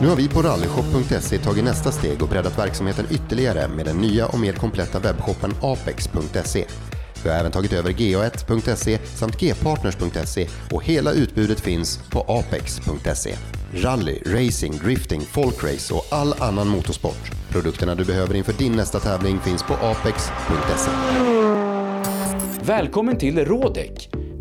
Nu har vi på rallyshop.se tagit nästa steg och breddat verksamheten ytterligare med den nya och mer kompletta webbshoppen apex.se. Vi har även tagit över ga1.se samt gpartners.se och hela utbudet finns på apex.se. Rally, racing, drifting, folkrace och all annan motorsport. Produkterna du behöver inför din nästa tävling finns på apex.se. Välkommen till Rådek!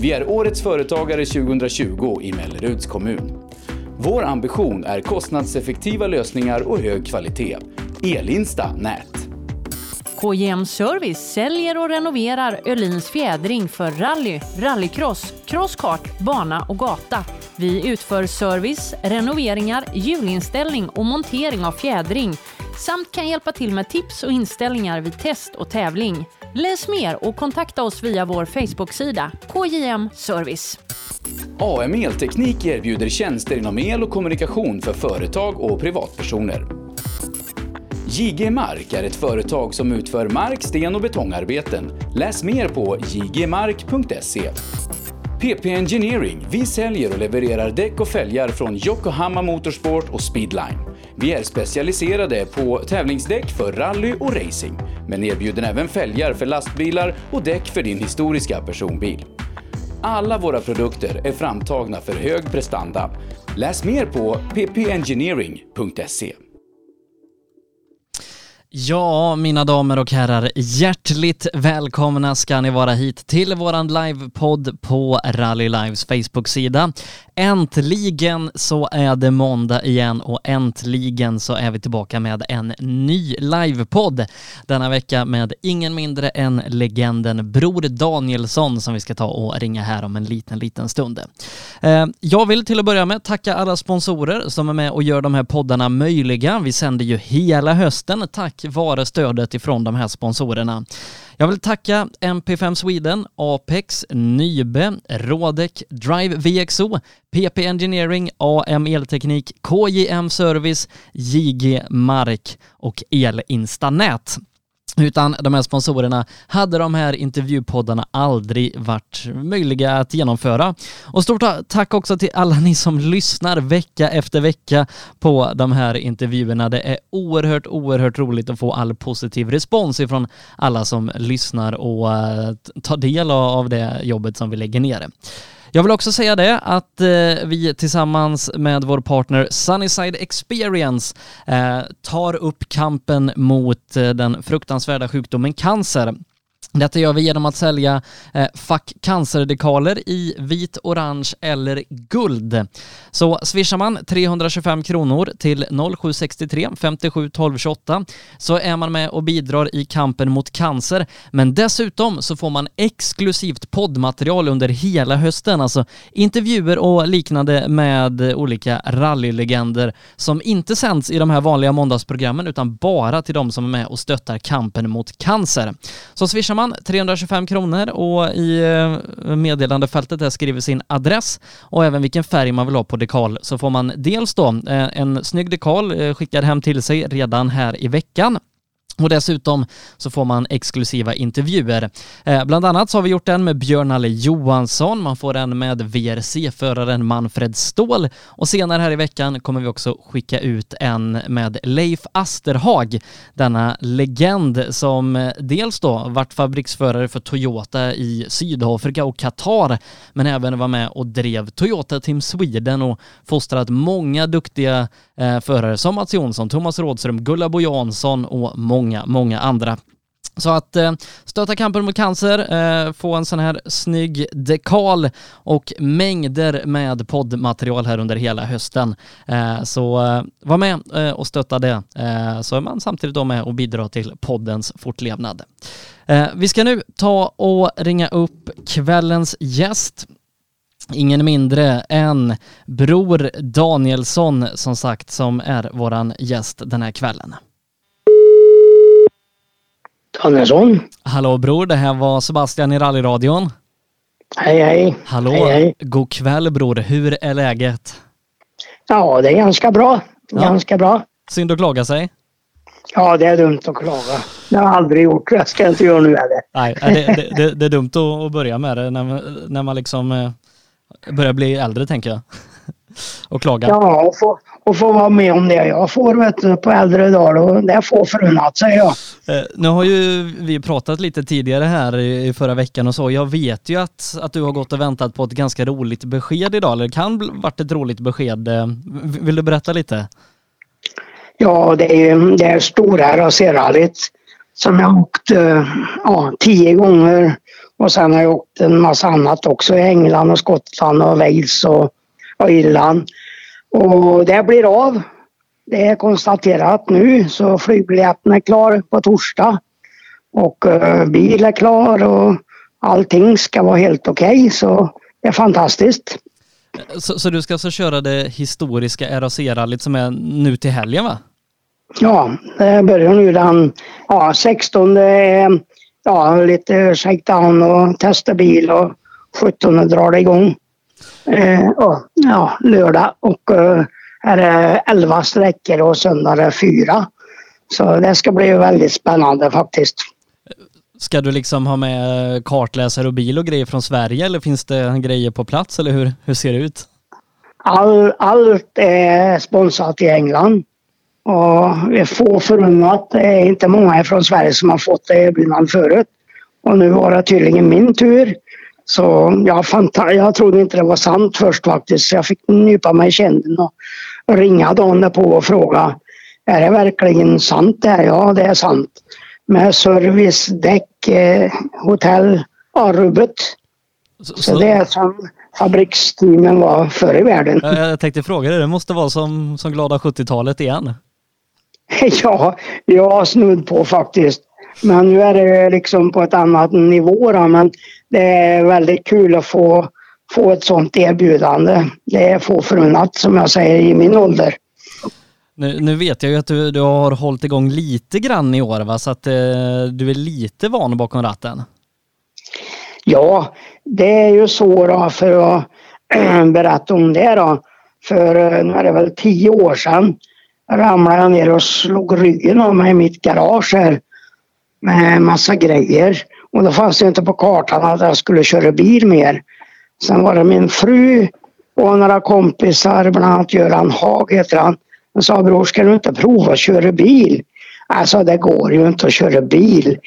Vi är Årets Företagare 2020 i Melleruds kommun. Vår ambition är kostnadseffektiva lösningar och hög kvalitet. Elinsta Nät. KJM Service säljer och renoverar Öhlins fjädring för rally, rallycross, crosskart, bana och gata. Vi utför service, renoveringar, hjulinställning och montering av fjädring samt kan hjälpa till med tips och inställningar vid test och tävling. Läs mer och kontakta oss via vår Facebook-sida KJM Service. AM Elteknik erbjuder tjänster inom el och kommunikation för företag och privatpersoner. JG Mark är ett företag som utför mark-, sten och betongarbeten. Läs mer på jgmark.se. PP Engineering. Vi säljer och levererar däck och fälgar från Yokohama Motorsport och Speedline. Vi är specialiserade på tävlingsdäck för rally och racing, men erbjuder även fälgar för lastbilar och däck för din historiska personbil. Alla våra produkter är framtagna för hög prestanda. Läs mer på ppengineering.se. Ja, mina damer och herrar, hjärtligt välkomna ska ni vara hit till våran livepodd på Rally Lives Facebook-sida. Äntligen så är det måndag igen och äntligen så är vi tillbaka med en ny livepodd denna vecka med ingen mindre än legenden Bror Danielsson som vi ska ta och ringa här om en liten, liten stund. Eh, jag vill till att börja med tacka alla sponsorer som är med och gör de här poddarna möjliga. Vi sänder ju hela hösten tack vare stödet ifrån de här sponsorerna. Jag vill tacka MP5 Sweden, Apex, Nybe, Rodec, Drive VXO, PP Engineering, AM Elteknik, KJM Service, JG Mark och Elinstanät. Utan de här sponsorerna hade de här intervjupoddarna aldrig varit möjliga att genomföra. Och stort tack också till alla ni som lyssnar vecka efter vecka på de här intervjuerna. Det är oerhört, oerhört roligt att få all positiv respons ifrån alla som lyssnar och eh, tar del av det jobbet som vi lägger ner. Jag vill också säga det att eh, vi tillsammans med vår partner Sunnyside Experience eh, tar upp kampen mot eh, den fruktansvärda sjukdomen cancer. Detta gör vi genom att sälja eh, Fuck i vit, orange eller guld. Så swishar man 325 kronor till 0763 57 12 28 så är man med och bidrar i kampen mot cancer. Men dessutom så får man exklusivt poddmaterial under hela hösten, alltså intervjuer och liknande med olika rallylegender som inte sänds i de här vanliga måndagsprogrammen utan bara till de som är med och stöttar kampen mot cancer. Så swishar man 325 kronor och i eh, meddelandefältet där skriver sin adress och även vilken färg man vill ha på dekal så får man dels då eh, en snygg dekal eh, skickad hem till sig redan här i veckan och dessutom så får man exklusiva intervjuer. Eh, bland annat så har vi gjort en med Björn-Alle Johansson, man får en med VRC-föraren Manfred Ståhl och senare här i veckan kommer vi också skicka ut en med Leif Asterhag, denna legend som eh, dels då varit fabriksförare för Toyota i Sydafrika och Qatar, men även var med och drev Toyota Team Sweden och fostrat många duktiga eh, förare som Mats Jonsson, Thomas Rådström, Gullabo Jansson och många, många andra. Så att eh, stötta kampen mot cancer, eh, få en sån här snygg dekal och mängder med poddmaterial här under hela hösten. Eh, så var med och stötta det, så är man samtidigt då med och bidrar till poddens fortlevnad. Vi ska nu ta och ringa upp kvällens gäst. Ingen mindre än Bror Danielsson som sagt som är våran gäst den här kvällen. Danielsson. Hallå bror, det här var Sebastian i rallyradion. Hej hej. Hallå, Hej, hej. god kväll bror. Hur är läget? Ja, det är ganska bra. Ja. Ganska bra. Synd att klaga sig. Ja, det är dumt att klaga. Det har jag aldrig gjort. Jag ska inte göra nu heller. Nej, det, det, det, det är dumt att att börja med det när man, när man liksom eh, börjar bli äldre tänker jag. Och klaga. Ja, och få, och få vara med om det jag får vet du, på äldre dagar. Och det får förunnat säger jag. Eh, Nu har ju vi pratat lite tidigare här i förra veckan och så. Jag vet ju att, att du har gått och väntat på ett ganska roligt besked idag, eller det kan varit ett roligt besked. Eh, Vill du berätta lite? Ja, det är ju det är stora racerrallyt som jag åkt eh, ja, tio gånger. Och sen har jag åkt en massa annat också i England och Skottland och Wales och, och Irland. Och det blir av. Det är konstaterat nu så flygbiljetten är klar på torsdag. Och eh, bil är klar och allting ska vara helt okej så det är fantastiskt. Så, så du ska alltså köra det historiska RAC-rallyt som är nu till helgen va? Ja, det börjar nu den ja, 16 är ja, lite shakedown och testa bil och 17 drar det igång. Eh, och, ja, lördag och eh, här är 11 sträckor och söndag är det 4. Så det ska bli väldigt spännande faktiskt. Ska du liksom ha med kartläsare och bil och grejer från Sverige eller finns det grejer på plats eller hur, hur ser det ut? All, allt är sponsrat i England. Och vi får förunnat, det är inte många från Sverige som har fått det erbjudandet förut. Och nu var det tydligen min tur. Så jag, fanta- jag trodde inte det var sant först faktiskt. Så jag fick nypa mig i kinden och ringa dagen på och fråga. Är det verkligen sant det här? Ja, det är sant. Med service, däck, eh, hotell, ja, rubbet. Så, Så det är som fabriksteamen var förr i världen. Jag, jag tänkte fråga dig, det måste vara som, som glada 70-talet igen. Ja, ja, snudd på faktiskt. Men nu är det liksom på ett annat nivå då, men det är väldigt kul att få, få ett sånt erbjudande. Det är få förunnat som jag säger i min ålder. Nu, nu vet jag ju att du, du har hållit igång lite grann i år va, så att eh, du är lite van bakom ratten. Ja, det är ju så då för att berätta om det då. För eh, nu är det väl tio år sedan ramlade jag ner och slog ryggen av mig i mitt garage här med massa grejer. Och då fanns det inte på kartan att jag skulle köra bil mer. Sen var det min fru och några kompisar, bland annat Göran Haag heter han. Han sa bror, ska du inte prova att köra bil? Alltså det går ju inte att köra bil.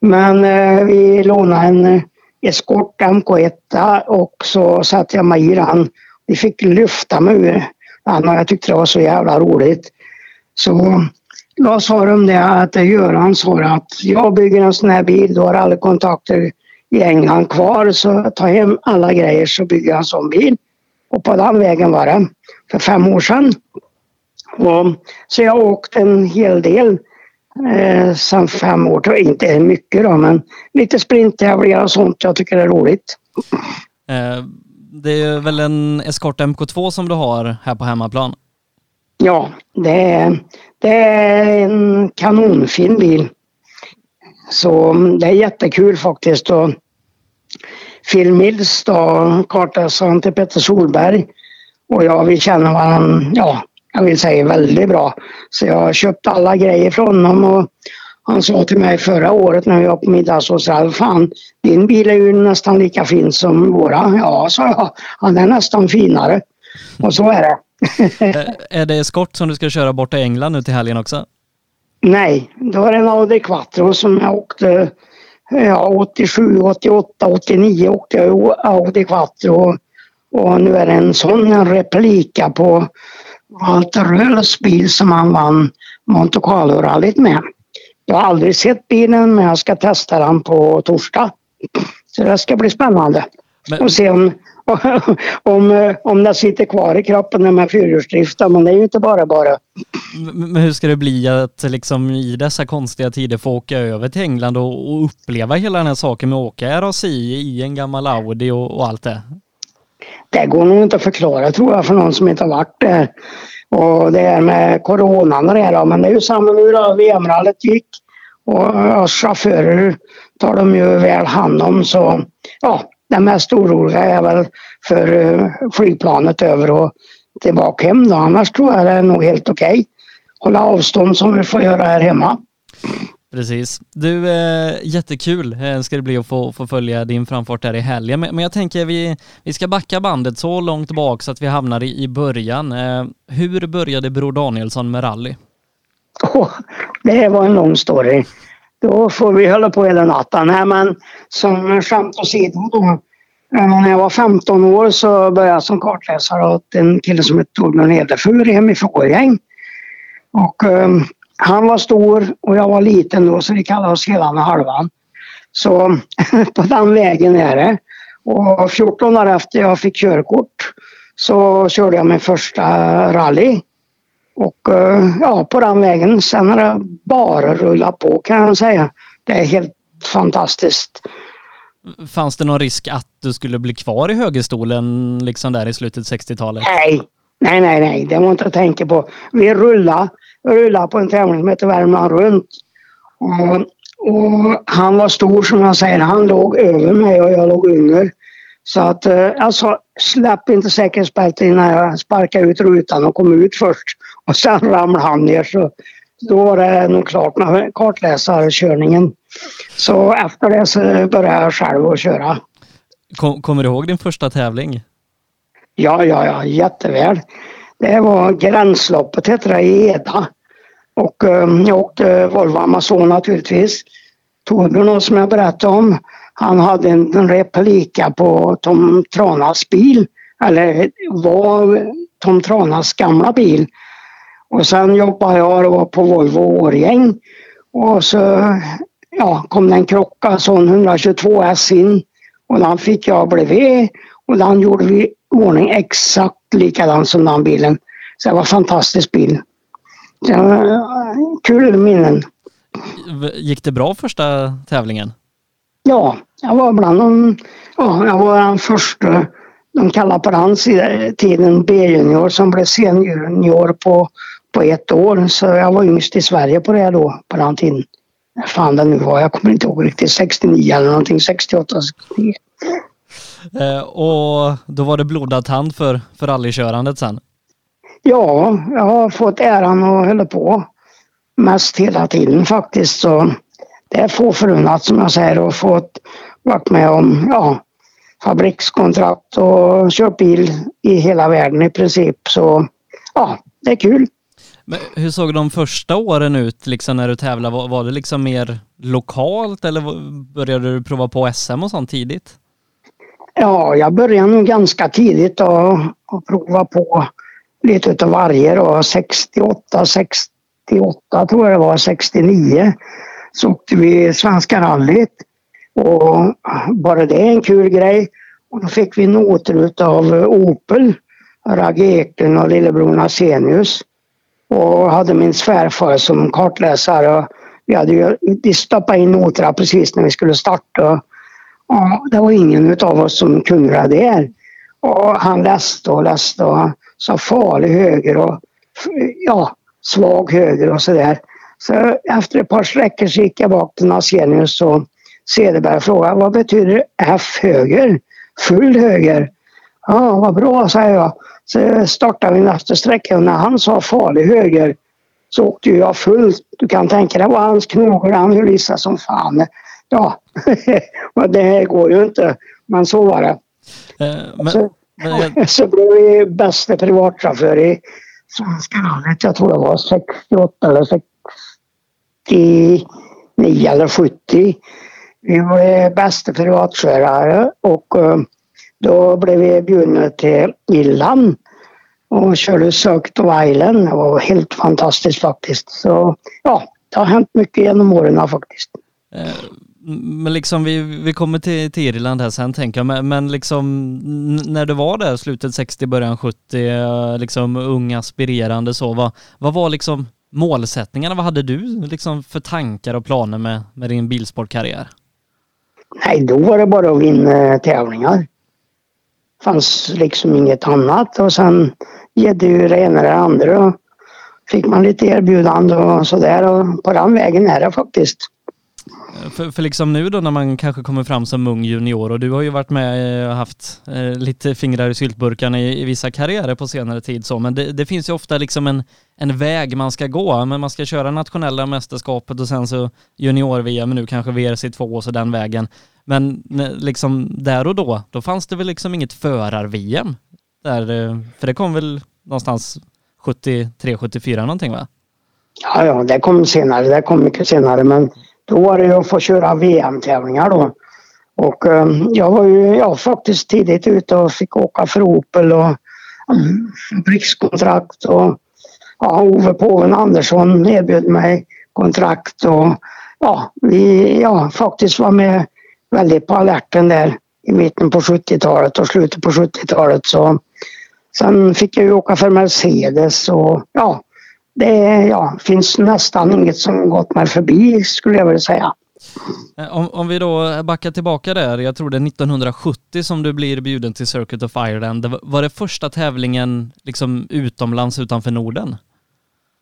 Men eh, vi lånade en Eskort Escort MK1 och så satte jag mig i den. Vi fick lyfta mig ur den och jag tyckte det var så jävla roligt. Så då sa de det att Göran sa att jag bygger en sån här bil, du har alla kontakter i England kvar så ta hem alla grejer så bygger jag en sån bil. Och på den vägen var det för fem år sedan. Och, så jag har åkt en hel del eh, sedan fem år, inte mycket då men lite sprinttävlingar och sånt jag tycker är roligt. Eh, det är väl en Escort MK2 som du har här på hemmaplan? Ja, det är, det är en kanonfin bil. Så mm, det är jättekul faktiskt. Och Phil Mills då, kartläsaren till Petter Solberg och jag, vi känner varandra, ja, jag vill säga väldigt bra. Så jag har köpt alla grejer från honom och han sa till mig förra året när vi var på middag hos Ralf, fan din bil är ju nästan lika fin som våra. Ja, sa jag, han är nästan finare. Och så är det. är det Escort som du ska köra bort till England nu till helgen också? Nej, det var en Audi Quattro som jag åkte ja, 87, 88, 89 åkte jag Audi Quattro. Och nu är det en sån replika på Walter Röhls bil som han vann Monte Carlo-rallyt med. Jag har aldrig sett bilen men jag ska testa den på torsdag. Så det ska bli spännande. Men... Och se om, om, om det sitter kvar i kroppen med fyrhjulsdriften. Men det är ju inte bara bara. Men hur ska det bli att liksom i dessa konstiga tider få åka över till England och, och uppleva hela den här saken med att åka RACI i en gammal Audi och, och allt det? Det går nog inte att förklara tror jag för någon som inte har varit där. Och det är med coronan och det då, men det är ju samma nu då VM-rallyt gick. Och oss chaufförer tar de ju väl hand om så ja, det mest oroliga är väl för uh, flygplanet över och tillbaka hem då. Annars tror jag det är nog helt okej. Okay. Hålla avstånd som vi får göra här hemma. Precis. Du, eh, jättekul eh, ska det bli att få, få följa din framfart där i helgen. Men, men jag tänker vi, vi ska backa bandet så långt bak så att vi hamnar i, i början. Eh, hur började Bror Danielsson med rally? Oh, det var en lång story. Då får vi hålla på hela natten. Nej, men som skämt åsido då. Eh, när jag var 15 år så började jag som kartläsare åt en kille som hette Torbjörn Edefur hemifrån Årjäng. Och um, han var stor och jag var liten då så vi kallade oss hela halvan. Så på den vägen är det. Och 14 år efter jag fick körkort så körde jag min första rally. Och eh, ja, på den vägen. Sen har det bara rullat på kan jag säga. Det är helt fantastiskt. Fanns det någon risk att du skulle bli kvar i högerstolen liksom där i slutet 60-talet? Nej, nej, nej, nej, det var inte att tänka på. Vi rullade rullade på en tävling som heter Värmland runt. Och, och, han var stor som jag säger, han låg över mig och jag låg under. Så att eh, sa släpp inte säkerhetsbältet innan jag sparkade ut rutan och kom ut först. Och sen ramlade han ner så då var det nog klart med kartläsarkörningen. Så efter det så började jag själv att köra. Kom, kommer du ihåg din första tävling? Ja, ja, ja, jätteväl. Det var Gränsloppet hette det i Eda. Och um, jag åkte Volvo Amazon naturligtvis. Torbjörn som jag berättade om, han hade en, replika på Tom Tranas bil. Eller var Tom Tranas gamla bil. Och sen jobbade jag då på Volvo Årgäng. Och så ja, kom det en krocka, sån 122 S in. Och den fick jag bredvid. Och den gjorde vi i ordning exakt likadan som den bilen. Så det var en fantastisk bil. Så, kul minnen. Gick det bra första tävlingen? Ja, jag var bland de, ja, jag var den första, de kallade på den tiden B-junior som blev senior på, på ett år. Så jag var yngst i Sverige på det då, på den tiden. Fan det nu var, jag kommer inte ihåg riktigt, 69 eller någonting, 68, 69. Eh, och då var det blodad tand för, för rallykörandet sen? Ja, jag har fått äran att hålla på mest hela tiden faktiskt. Så det är få förunnat som jag säger och fått varit med om ja, fabrikskontrakt och kört bil i hela världen i princip. Så ja, det är kul. Men hur såg de första åren ut liksom när du tävlade? Var, var det liksom mer lokalt eller började du prova på SM och sånt tidigt? Ja, jag började nog ganska tidigt och prova på lite utav varje då. 68, 68 tror jag det var, 69 så åkte vi Svenska rallyt. Och bara det är en kul grej. Och då fick vi noter av Opel, Ragge Eklund och lillebror Nasenius. Och hade min svärfar som kartläsare. Vi hade ju de stoppade in noterna precis när vi skulle starta. Och det var ingen av oss som kunde det där. Och han läste och läste och sa farlig höger och ja, svag höger och sådär. Så efter ett par sträckor så gick jag bak till Nasenius och Cederberg frågade vad betyder F höger? Full höger? Ja, vad bra, sa jag. Så startade vi nästa sträcka och när han sa farlig höger så åkte jag fullt. Du kan tänka dig vad hans knogar, han höll i sig som fan. Ja, det går ju inte. Men så var det. Eh, men, så, men jag... så blev vi bästa privatchaufför i Svenska rallyt. Jag tror det var 68 eller 69 eller 70. Vi var bästa privatförare och eh, då blev vi bjudna till Irland och körde Cirque to Island. Det var helt fantastiskt faktiskt. Så ja, det har hänt mycket genom åren faktiskt. Eh, men liksom vi, vi kommer till, till Irland här sen tänker jag, men, men liksom när du var där slutet 60, början 70, eh, liksom ung aspirerande så, vad, vad var liksom målsättningarna? Vad hade du liksom för tankar och planer med, med din bilsportkarriär? Nej, då var det bara att vinna tävlingar. fanns liksom inget annat och sen gällde ju det ena eller andra. Fick man lite erbjudande och sådär och på den vägen är det faktiskt. Eh, för, för liksom nu då när man kanske kommer fram som ung junior och du har ju varit med och haft eh, lite fingrar i syltburkarna i, i, vissa karriärer på senare tid så, men det, det, finns ju ofta liksom en, en väg man ska gå, men man ska köra nationella mästerskapet och sen så junior-VM, nu kanske VRC2 och så den vägen. Men liksom där och då, då fanns det väl liksom inget förar-VM? Där, eh, för det kom väl någonstans 73-74 någonting va? Ja, ja, det kom senare, det kom mycket senare men då var det att få köra VM-tävlingar då. Och eh, jag var ju ja, faktiskt tidigt ute och fick åka för Opel och mm, um, fabrikskontrakt och ja, Ove Påven Andersson erbjöd mig kontrakt och ja, vi ja, faktiskt var med väldigt på alerten där i mitten på 70-talet och slutet på 70-talet. Så sen fick jag ju åka för Mercedes och ja, det ja, finns nästan inget som gått mig förbi skulle jag vilja säga. Eh, om, om vi då backar tillbaka där, jag tror det är 1970 som du blir bjuden till Circuit of Ireland. Var det första tävlingen liksom utomlands utanför Norden?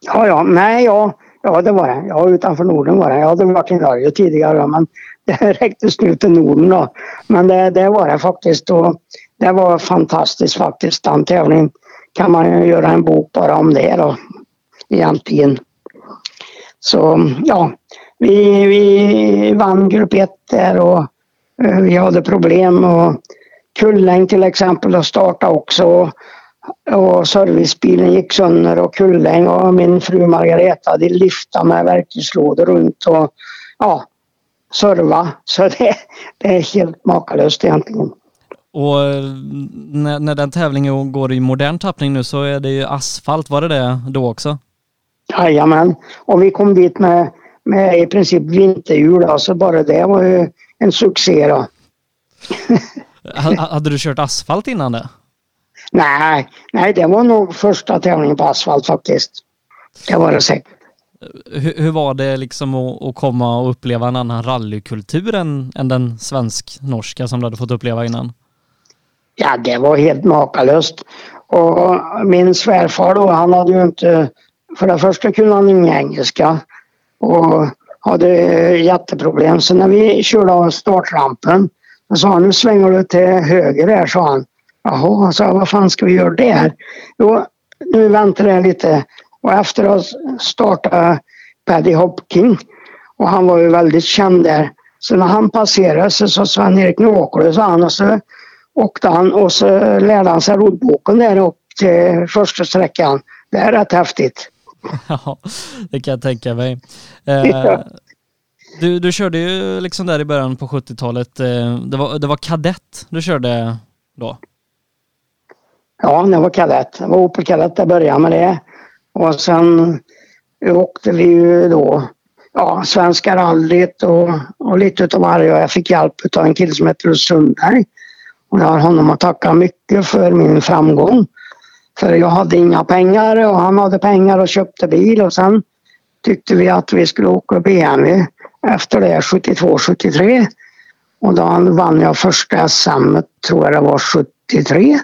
Ja, ja, nej, ja, ja det var det. Ja, utanför Norden var det. Jag hade varit i Norge tidigare men det räcktes nu till Norden då. Men det, det var det faktiskt och det var fantastiskt faktiskt den tävlingen. Kan man ju göra en bok bara om det då egentligen. Så ja, vi, vi vann grupp 1 där och eh, vi hade problem och Kulläng till exempel att starta också och servicebilen gick sönder och Kulläng och min fru Margareta de lyfta med verktygslådor runt och ja, serva. Så det, det är helt makalöst egentligen. Och eh, när, när den tävlingen går i modern tappning nu så är det ju asfalt, var det det då också? Jajamän, och vi kom dit med, med i princip vinterhjul, alltså bara det var ju en succé då. hade du kört asfalt innan det? Nej, nej det var nog första tävlingen på asfalt faktiskt. Det var det säkert. Hur, hur var det liksom att, att, komma och uppleva en annan rallykultur än, än den svensk-norska som du hade fått uppleva innan? Ja, det var helt makalöst. Och min svärfar då, han hade ju inte för det första kunde han ingen engelska och hade jätteproblem. Så när vi körde av startrampen så sa han, nu svänger du till höger här, sa han. Jaha, sa jag, vad fan ska vi göra där? Jo, nu väntar jag lite. Och efter att ha startat Paddy Hopking och han var ju väldigt känd där. Så när han passerade så sa Sven-Erik, nu åker du, sa han. Och så åkte han och så lärde han sig roddboken där upp till första sträckan. Det är rätt häftigt. Ja, det kan jag tänka mig. Eh, du, du körde ju liksom där i början på 70-talet. Eh, det var, det var kadett du körde då? Ja, det var kadett. Det var Opel Kadett jag började med det. Och sen åkte vi ju då ja, Svenska rallyt och, och lite utav varje. Jag fick hjälp av en kille som heter Sundberg. Och jag har honom att tacka mycket för min framgång. För jag hade inga pengar och han hade pengar och köpte bil och sen tyckte vi att vi skulle åka BMW efter det 72-73. Och då vann jag första SM, tror jag det var 73.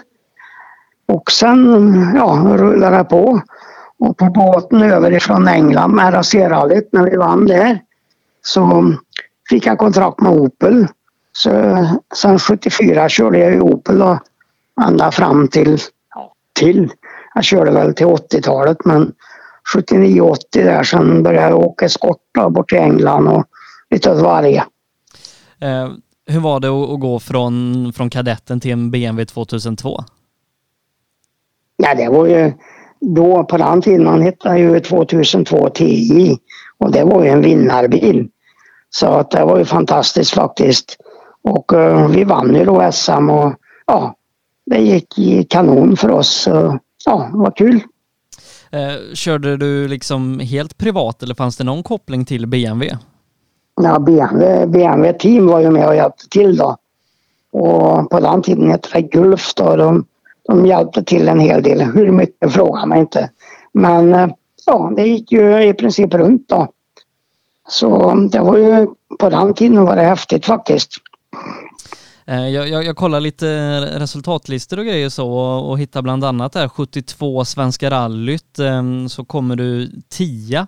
Och sen ja, rullade det på. Och på båten över ifrån England med RAC-rallyt när vi vann där så fick jag kontrakt med Opel. Så sen 74 körde jag i Opel då, ända fram till, till, jag körde väl till 80-talet men 79-80 där sen började jag åka skott bort till England och lite åt varje. Eh, hur var det att, att gå från, från kadetten till en BMW 2002? Ja, det var ju då på den tiden man hittade ju 2002 TI och det var ju en vinnarbil. Så att det var ju fantastiskt faktiskt. Och uh, vi vann ju då SM och ja, det gick i kanon för oss. Så, ja, det var kul. Eh, körde du liksom helt privat eller fanns det någon koppling till BMW? Ja, BMW, BMW Team var ju med och hjälpte till då. Och på den tiden hette det Gulf då. De, de hjälpte till en hel del. Hur mycket frågar man inte. Men eh, ja, det gick ju i princip runt då. Så det var ju, på den tiden var det häftigt faktiskt. Eh, jag, jag, jag kollar lite resultatlistor och grejer så och, och hittar bland annat där 72 Svenska rallyt ehm, så kommer du 10 eh,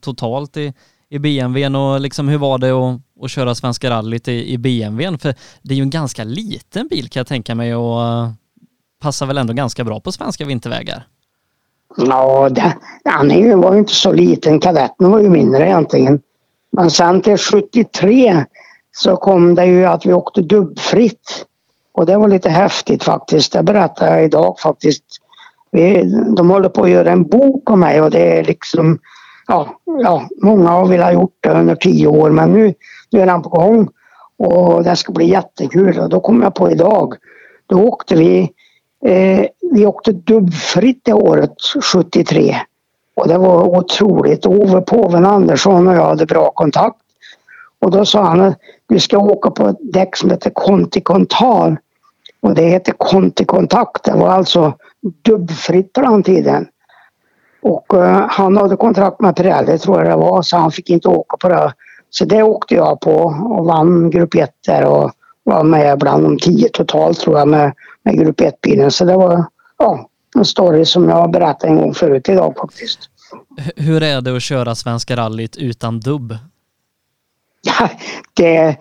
totalt i, i BMWn och liksom hur var det att, att köra Svenska rallyt i, i BMWn? För det är ju en ganska liten bil kan jag tänka mig och eh, passar väl ändå ganska bra på svenska vintervägar? Ja, den var ju inte så liten. Kadetten var ju mindre egentligen. Men sen till 73 så kom det ju att vi åkte dubbfritt. Och det var lite häftigt faktiskt. Det berättar jag idag faktiskt. Vi, de håller på att göra en bok om mig och det är liksom ja, ja, många har velat gjort det under tio år men nu, nu är den på gång. Och det ska bli jättekul och då kom jag på idag. Då åkte vi, eh, vi åkte dubbfritt det året 73. Och det var otroligt. Ove Påven Andersson och jag hade bra kontakt. Och då sa han att vi ska åka på ett däck som heter Kontikontal. Och det heter Kontikontakt. Det var alltså dubbfritt på den tiden. Och uh, han hade kontrakt med Pirelli tror jag det var så han fick inte åka på det. Så det åkte jag på och vann grupp 1 där och var med bland de tio totalt tror jag med, med grupp 1-bilen. Så det var ja, en story som jag berättade en gång förut idag faktiskt. Hur är det att köra Svenska rallyt utan dubb? Ja, det,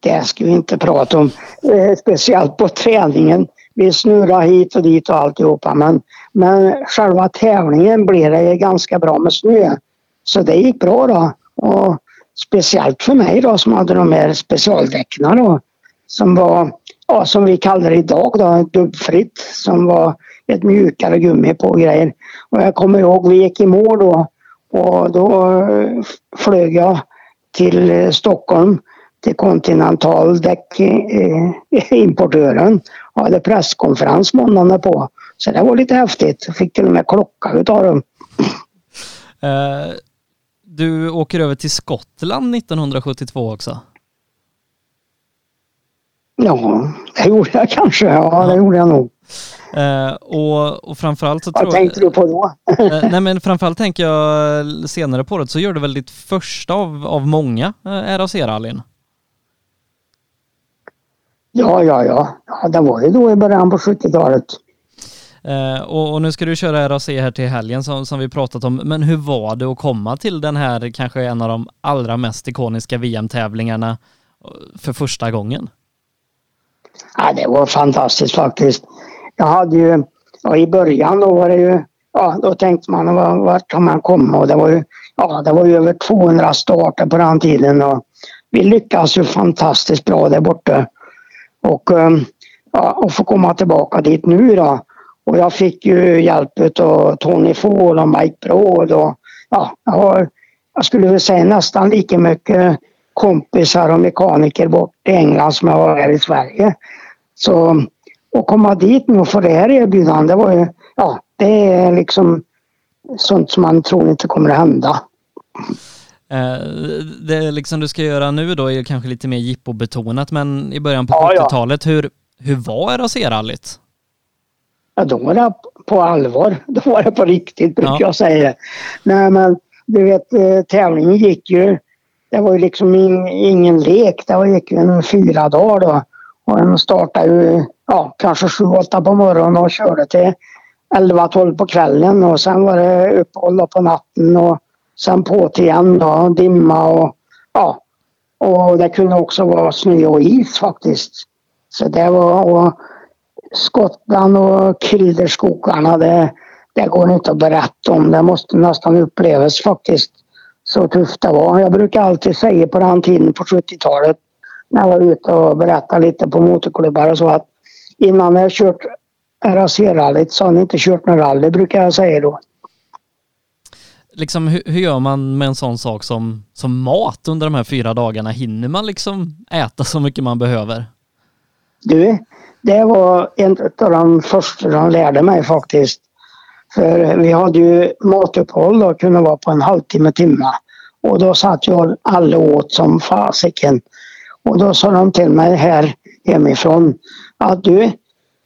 det ska vi inte prata om. Eh, speciellt på träningen. Vi snurrar hit och dit och alltihopa men, men själva tävlingen blev det ganska bra med snö. Så det gick bra då. Och speciellt för mig då som hade de här specialdäckna då. Som var, ja, som vi kallar det idag då, dubbfritt. Som var ett mjukare gummi på grejer. Och jag kommer ihåg, vi gick i mål då och då eh, flög jag till eh, Stockholm till Continental däckimportören eh, och hade presskonferens måndagen på. Så det var lite häftigt. Jag fick till och med klocka utav dem. Uh, du åker över till Skottland 1972 också? Ja, det gjorde jag kanske. Ja, det gjorde jag nog. Uh, och, och framförallt så Vad tror tänkte du på då? uh, nej men framförallt tänker jag senare på det så gör du väl ditt första av, av många uh, RAC-rallyn? Ja, ja, ja. ja. Det var ju då i början på 70-talet. Uh, och, och, nu ska du köra RAC här till helgen som, som vi pratat om. Men hur var det att komma till den här kanske en av de allra mest ikoniska VM-tävlingarna för första gången? Ja, det var fantastiskt faktiskt. Jag hade ju, ja, i början då var det ju, ja då tänkte man vart kan man komma? och det var ju, ja det var ju över 200 starter på den tiden och vi lyckades ju fantastiskt bra där borta. Och, ehm, ja, och få komma tillbaka dit nu då. Och jag fick ju hjälp av Tony Fall och Mike Broad och ja, jag har, jag skulle väl säga nästan lika mycket kompisar och mekaniker bort i England som jag har här i Sverige. Så att komma dit nu och få det här erbjudandet, det var ju, ja, det är liksom sånt som man tror inte kommer att hända. Eh, det liksom du ska göra nu då är kanske lite mer jippobetonat men i början på Ja, ja. 70-talet, hur, hur var RAC-rallyt? Ja, då var det på allvar. Då var det på riktigt brukar Ja. jag säga. Nej men du vet eh, tävlingen gick ju. Det var ju liksom in, ingen lek. Det var- gick ju en fyra dagar då. Och den startade ju ja, kanske 7-8 på morgonen och körde till 11-12 på kvällen och sen var det uppehåll på natten och sen på till igen då, dimma och ja. Och det kunde också vara snö och is faktiskt. Så det var och Skottland och Kilderskogarna det, det går inte att berätta om. Det måste nästan upplevas faktiskt. Så tufft det var. Jag brukar alltid säga på den tiden på 70-talet när jag var ute och berättade lite på motorklubbar och så att innan jag kört RAC-rallyt så har ni inte kört någon rally brukar jag säga då. Liksom, hur, hur gör man med en sån sak som, som mat under de här fyra dagarna? Hinner man liksom äta så mycket man behöver? Du, det var en av de första de lärde mig faktiskt. För vi hade ju matuppehåll och kunde vara på en halvtimme, timme. Och då satt jag alla åt som fasiken. Och då sa de till mig här hemifrån att du,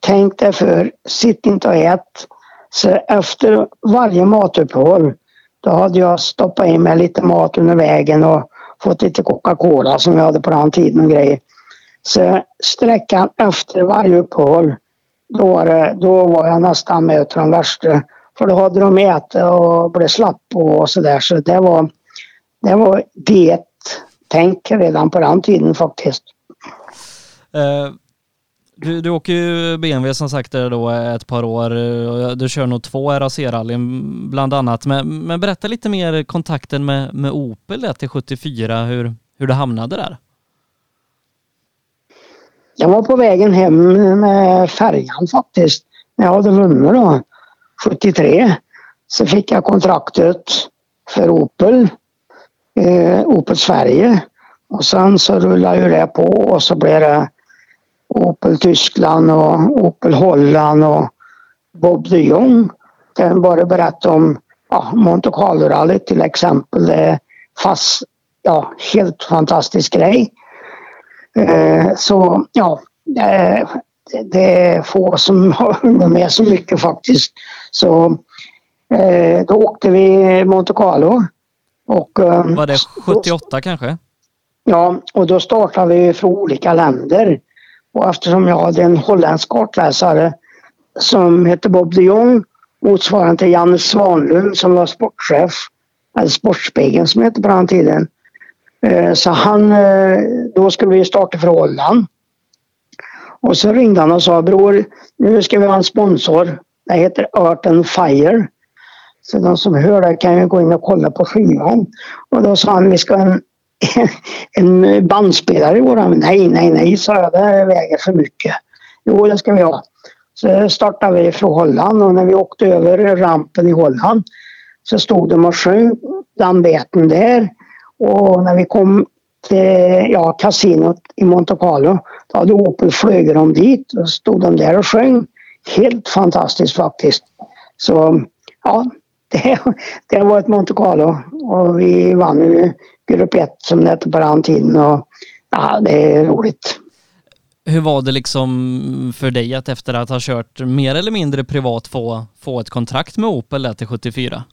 tänk dig för, sitt inte och ät. Så efter varje matuppehåll då hade jag stoppat in mig lite mat under vägen och fått lite Coca-Cola som jag hade på den tiden och grejer. Så sträckan efter varje uppehåll, då var, det, då var jag nästan med till de värsta. För då hade de ätit och blev slapp och sådär. Så det var, det var diet tänk redan på den tiden faktiskt. Eh, du, du åker ju BMW som sagt där då ett par år och du kör nog två RAC-rallyn bland annat. Men, men berätta lite mer kontakten med, med Opel där till 74, hur, hur du hamnade där. Jag var på vägen hem med färjan faktiskt. När jag hade vunnit då, 73. Så fick jag kontraktet för Opel. Eh, Opel Sverige. Och sen så rullade ju det på och så blev det Opel Tyskland och Opel Holland och Bob de Jong. Jag kan bara berätta om ja, Monte Carlo-rallyt till exempel. Det är fast, ja, helt fantastisk grej. Eh, så ja, eh, det, det är få som har hunnit med så mycket faktiskt. Så eh, då åkte vi Monte Carlo. Och, eh, Var det 78 kanske? Ja, och då startade vi från olika länder. Och eftersom jag hade en holländsk kartläsare som hette Bob de Jong, motsvarande till Janne Svanlund som var sportchef, eller Sportspegeln som hette på den tiden. Eh, Så han, eh, då skulle vi starta för Holland. Och så ringde han och sa bror, nu ska vi ha en sponsor. Det heter Earth and Fire. Så de som hör det kan ju gå in och kolla på skivan. Och då sa han, vi ska ha en, en bandspelare i våran. Nej, nej, nej, sa jag, det väger för mycket. Jo, det ska vi ha. Så startade vi från Holland och när vi åkte över rampen i Holland så stod de och sjöng den beten där. Och när vi kom till ja, kasinot i Monte Carlo då hade Opel flugit dem dit och stod de där och sjöng. Helt fantastiskt faktiskt. Så ja, det, det var ett Monte Carlo och vi vann ju grupp 1 som det hette på den tiden och ja, det är roligt. Hur var det liksom för dig att efter att ha kört mer eller mindre privat få, få ett kontrakt med Opel där till 74?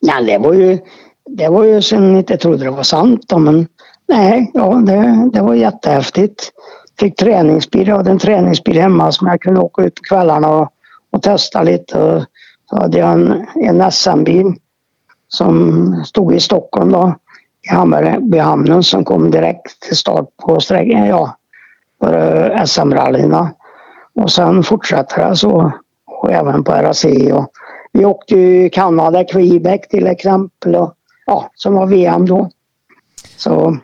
Ja, det var ju, det var ju jag inte trodde det var sant då, men nej, ja, det, det var jättehäftigt. Fick träningsbil, jag hade en träningsbil hemma som jag kunde åka ut på kvällarna och, och testa lite. Och så hade jag en, en SM-bil som stod i Stockholm då, i Hammarbyhamnen som kom direkt till start på sträckan, ja, på SM-rallyna. Och sen fortsatte det så, och även på RAC. Och vi åkte ju Kanada, Quebec till exempel, och, ja, som var VM då. Så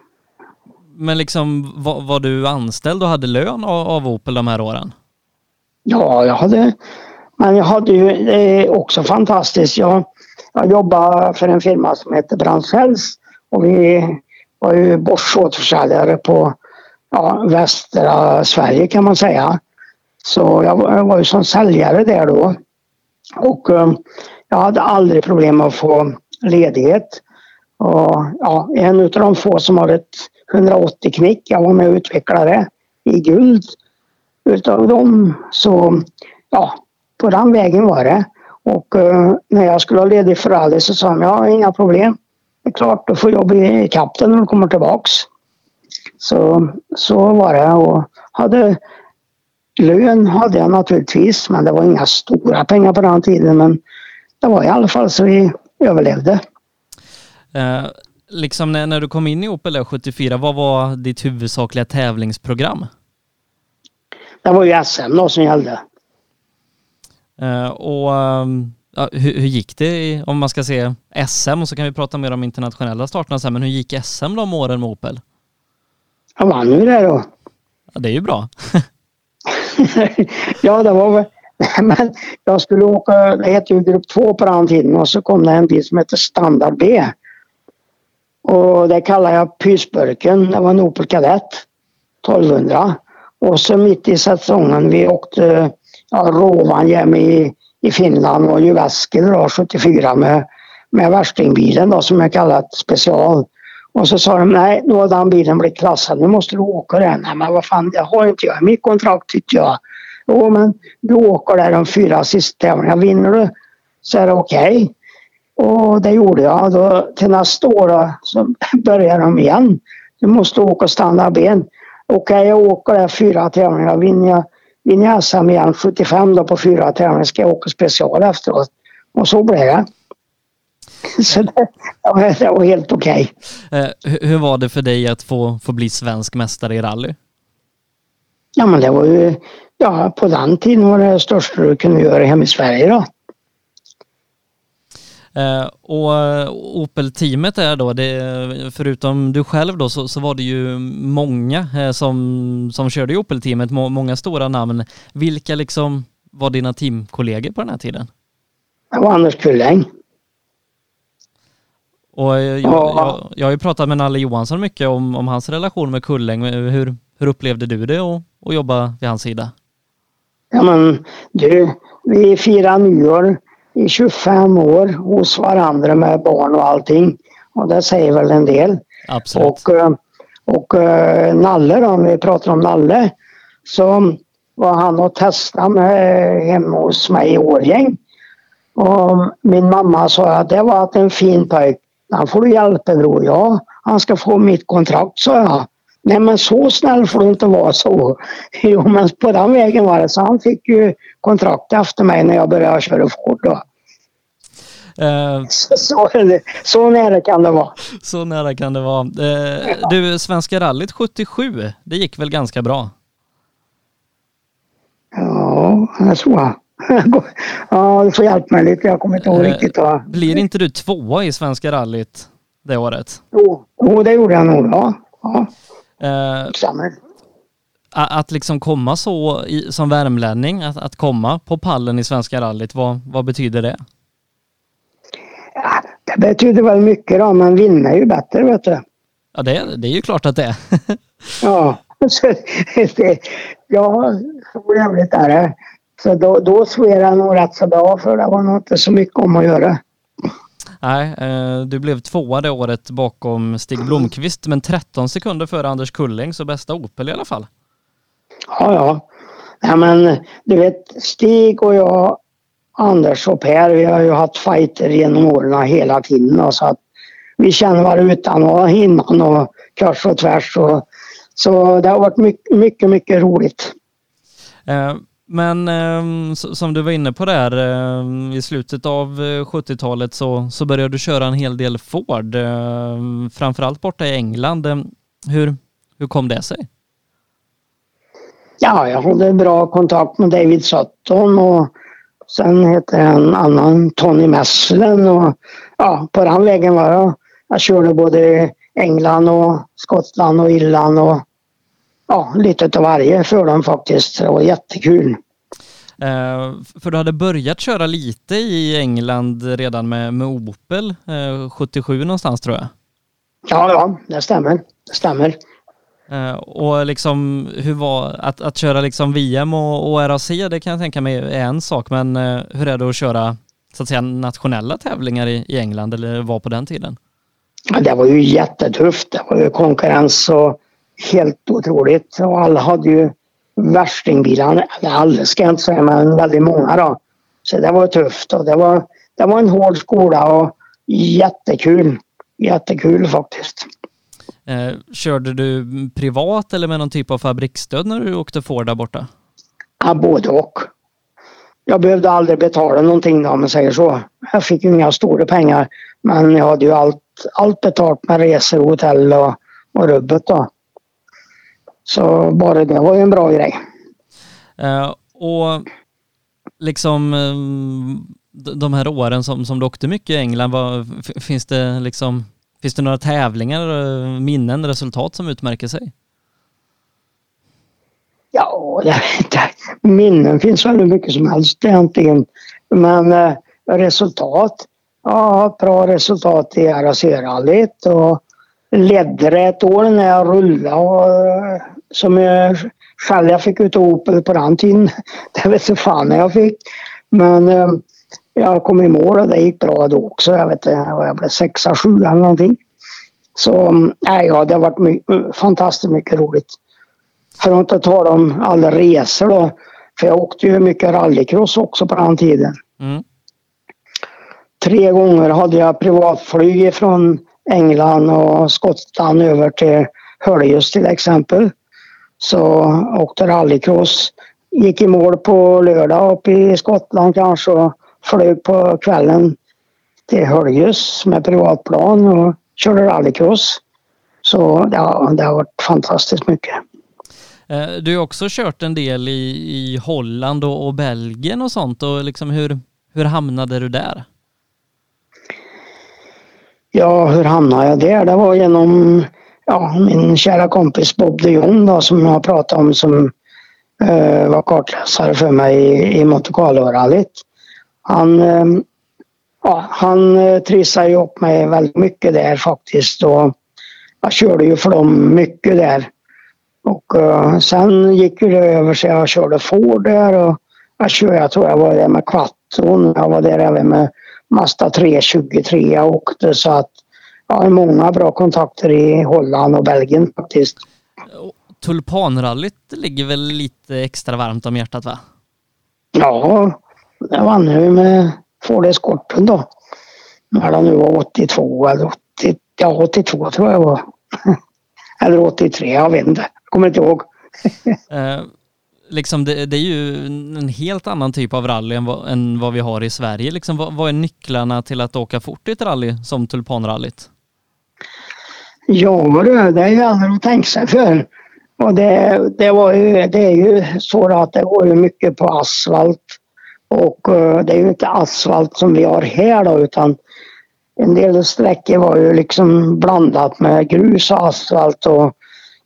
Men liksom var, var du anställd och hade lön av, av Opel de här åren? Ja, jag hade... Men jag hade ju det är också fantastiskt. Jag, jag jobbade för en firma som heter Brandsfälls och vi var ju borståterförsäljare på ja, västra Sverige kan man säga. Så jag var, jag var ju som säljare där då. Och eh, jag hade aldrig problem att få ledighet. Och ja, en av de få som har ett 180 knick, jag var med och utvecklade det i guld. Utav dem så, ja, på den vägen var det. Och uh, när jag skulle ha ledigt för rally så sa de, ja inga problem. Det är klart, du får jobb i kapten när du kommer tillbaks. Så, så var det och hade lön hade jag naturligtvis men det var inga stora pengar på den tiden men det var i alla fall så vi överlevde. Eh, liksom när, när du kom in i Opel 74, vad var ditt huvudsakliga tävlingsprogram? Det var ju SM då som gällde. Eh, och um, ja, hur, hur, gick det om man ska se SM och så kan vi prata mer om internationella starterna sen, men hur gick SM de åren med Opel? Jag vann ju det då. Ja, det är ju bra. ja, det var väl... Men jag skulle åka, det hette ju grupp 2 på den tiden och så kom det en bil som hette Standard B. Och det kallar jag pysburken. Det var en Opel Kadett 1200. Och så mitt i säsongen, vi åkte Rovaniemi i, i Finland och Jyväskylä 74 med, med värstingbilen då som jag kallar special. Och så sa de nej, nu har den bilen blivit klassad, nu måste du åka den. Nej men vad fan, det har inte jag i mitt kontrakt tyckte jag. Jo men du åker där de fyra sista tävlingarna, vinner du så är det okej. Okay. Och det gjorde jag. Då, till nästa år då, så börjar de igen. Du måste åka standardben. Okej, okay, jag åker där fyra tävlingar. Vinner jag, vinner jag SM igen 75 då på fyra tävlingar ska jag åka special efteråt. Och så blev det. Så det, det var helt okej. Okay. Eh, hur var det för dig att få, få bli svensk mästare i rally? Ja men det var ju, ja på den tiden var det största du kunde göra hemma i Sverige då. Eh, och Opel-teamet är då, det, förutom du själv då, så, så var det ju många eh, som, som körde i Opel-teamet, må, många stora namn. Vilka liksom var dina teamkollegor på den här tiden? Det var Anders Kulläng. Och jag, jag, jag har ju pratat med Nalle Johansson mycket om, om hans relation med Kulläng. Hur, hur upplevde du det att jobba vid hans sida? Ja men du, vi firar nyår i 25 år hos varandra med barn och allting. Och det säger väl en del. Absolut. Och, eh, och uh, Nalle då, om vi pratar om Nalle, så var han och testade med, hemma hos mig i Årgäng. Och min mamma sa att det var en fin pojk. Han får du hjälpa bror. Ja, han ska få mitt kontrakt sa jag. Nej men så snäll får du inte vara så. Jo men på den vägen var det. Så han fick ju kontrakt efter mig när jag började köra Ford då. Uh, så, så, så, nära kan det vara. Så nära kan det vara. Uh, ja. Du, Svenska rallyt 77, det gick väl ganska bra? Ja, jag tror Ja, du får hjälpa mig lite. Jag kommer inte ihåg uh, riktigt. Va? Blir inte du tvåa i Svenska rallyt det året? Jo, jo det gjorde jag nog. Ja. ja. Eh, att liksom komma så i, som värmlänning, att, att komma på pallen i Svenska rallyt, vad, vad betyder det? Ja, det betyder väl mycket då, men vinna är ju bättre vet du. Ja, det, det är ju klart att det är. ja, så det, ja, så jävligt är det. Så då, då sved jag nog rätt så bra för det var nog inte så mycket om att göra. Nej, eh, du blev tvåa det året bakom Stig Blomqvist, men 13 sekunder före Anders Kulling, så bästa Opel i alla fall. Ja, ja. ja men du vet, Stig och jag, Anders och Per, vi har ju haft fighter genom åren hela tiden. Så att vi känner varandra utan och innan och kors och tvärs. Och, så det har varit mycket, mycket, mycket roligt. Eh, men eh, som du var inne på där, eh, i slutet av eh, 70-talet så, så började du köra en hel del Ford, eh, framförallt borta i England. Ehm, hur, hur kom det sig? Ja, jag hade bra kontakt med David Sutton och sen hette en annan Tony Messlen och ja, på den vägen var jag. Jag körde både England och Skottland och Irland och ja, lite av varje för dem faktiskt. Det var jättekul. Eh, för du hade börjat köra lite i England redan med, med Opel, eh, 77 någonstans tror jag? Ja, ja, det stämmer. Det stämmer. Eh, och liksom hur var att, att köra liksom VM och, och RAC, det kan jag tänka mig är en sak, men eh, hur är det att köra så att säga nationella tävlingar i, i England eller var på den tiden? Ja, det var ju jättetufft. Det var ju konkurrens och helt otroligt. Och alla hade ju värstingbilar. Eller alla ska jag inte säga, men väldigt många då. Så det var tufft och det var, det var en hård skola och jättekul. Jättekul faktiskt. Eh, körde du privat eller med någon typ av fabriksstöd när du åkte Ford där borta? Ja, både och. Jag behövde aldrig betala någonting om man säger så. Jag fick ju inga stora pengar. Men jag hade ju allt, allt betalt med resor, hotell och, och rubbet då. Så bara det var ju en bra grej. Eh, och liksom eh, de här åren som, som du åkte mycket i England, vad, finns det liksom Finns det några tävlingar, eh, minnen, resultat som utmärker sig? Ja, det, det, minnen finns väl hur mycket som helst egentligen. Men eh, resultat? Ja, bra resultat i RAC-rallyt och ledde det ett år när jag rullade och, eh, som jag själv jag fick ut Opel på den tiden. Det vet inte fan jag fick. Men eh, jag kom i mål och det gick bra då också. Jag vet inte, jag blev sexa, sjua eller någonting. Så nej, ja, det har varit mycket, fantastiskt mycket roligt. För att inte tala om alla resor då. För jag åkte ju mycket rallycross också på den tiden. Mm. Tre gånger hade jag privatflyg från England och Skottland över till Höljes till exempel. Så åkte rallycross. Gick i mål på lördag uppe i Skottland kanske och flög på kvällen till Höljes med privatplan och körde rallycross. Så ja, det har varit fantastiskt mycket. Eh, du har också kört en del i, i Holland och, och Belgien och sånt och liksom hur, hur hamnade du där? Ja, hur hamnade jag där? Det var genom ja, min kära kompis Bob de Jong då, som jag pratade om som eh, var kartläsare för mig i, i Monte Carlo-rallyt. Han, eh, ja, han eh, trissade ju upp mig väldigt mycket där faktiskt och jag körde ju för dem mycket där. Och eh, sen gick det över så jag körde Ford där och jag, körde, jag tror jag var där med Quattro Jag var där även med Mazda 323 jag åkte så att jag har många bra kontakter i Holland och Belgien faktiskt. Tulpanrallyt ligger väl lite extra varmt om hjärtat va? Ja, det vann jag med Ford Escorten då. När det nu var 82 eller 80, ja 82 tror jag var. eller 83, jag vet inte. Kommer inte ihåg liksom det, det, är ju en helt annan typ av rally än vad, än vad vi har i Sverige. Liksom, vad, vad, är nycklarna till att åka fort i ett rally som Tulpanrallyt? Ja du, det aldrig att tänka sig för. Och det, det, var ju, det är ju så att det går ju mycket på asfalt. Och eh, det är ju inte asfalt som vi har här då utan en del sträckor var ju liksom blandat med grus och asfalt och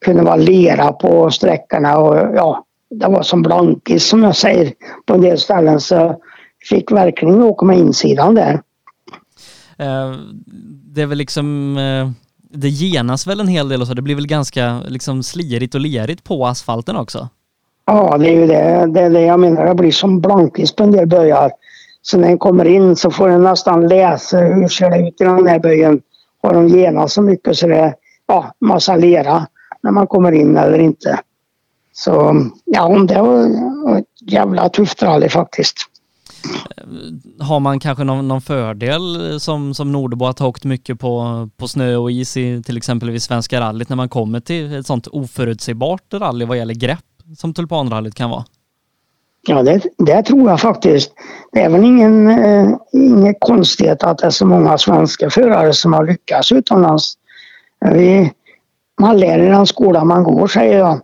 kunde vara lera på sträckorna och ja, det var som blankis som jag säger på en del ställen så fick verkligen åka med insidan där. Uh, det är väl liksom uh det genas väl en hel del och så, det blir väl ganska liksom slirigt och lerigt på asfalten också? Ja, det är ju det, det, är det jag menar. Det blir som blankis på en del böjar. Så när den kommer in så får den nästan läsa hur ser det ut i den här böjen. Har de genat så mycket så det är ja, massa lera när man kommer in eller inte. Så ja, det var ett jävla tufft rally faktiskt. Har man kanske någon, någon fördel som, som nordbo att ha åkt mycket på, på snö och is i till exempel vid Svenska rallyt när man kommer till ett sånt oförutsägbart rally vad gäller grepp som tulpanrallyt kan vara? Ja, det, det tror jag faktiskt. Det är väl ingen, eh, ingen konstighet att det är så många svenska förare som har lyckats utomlands. Vi, man lär i den skola man går, säger jag.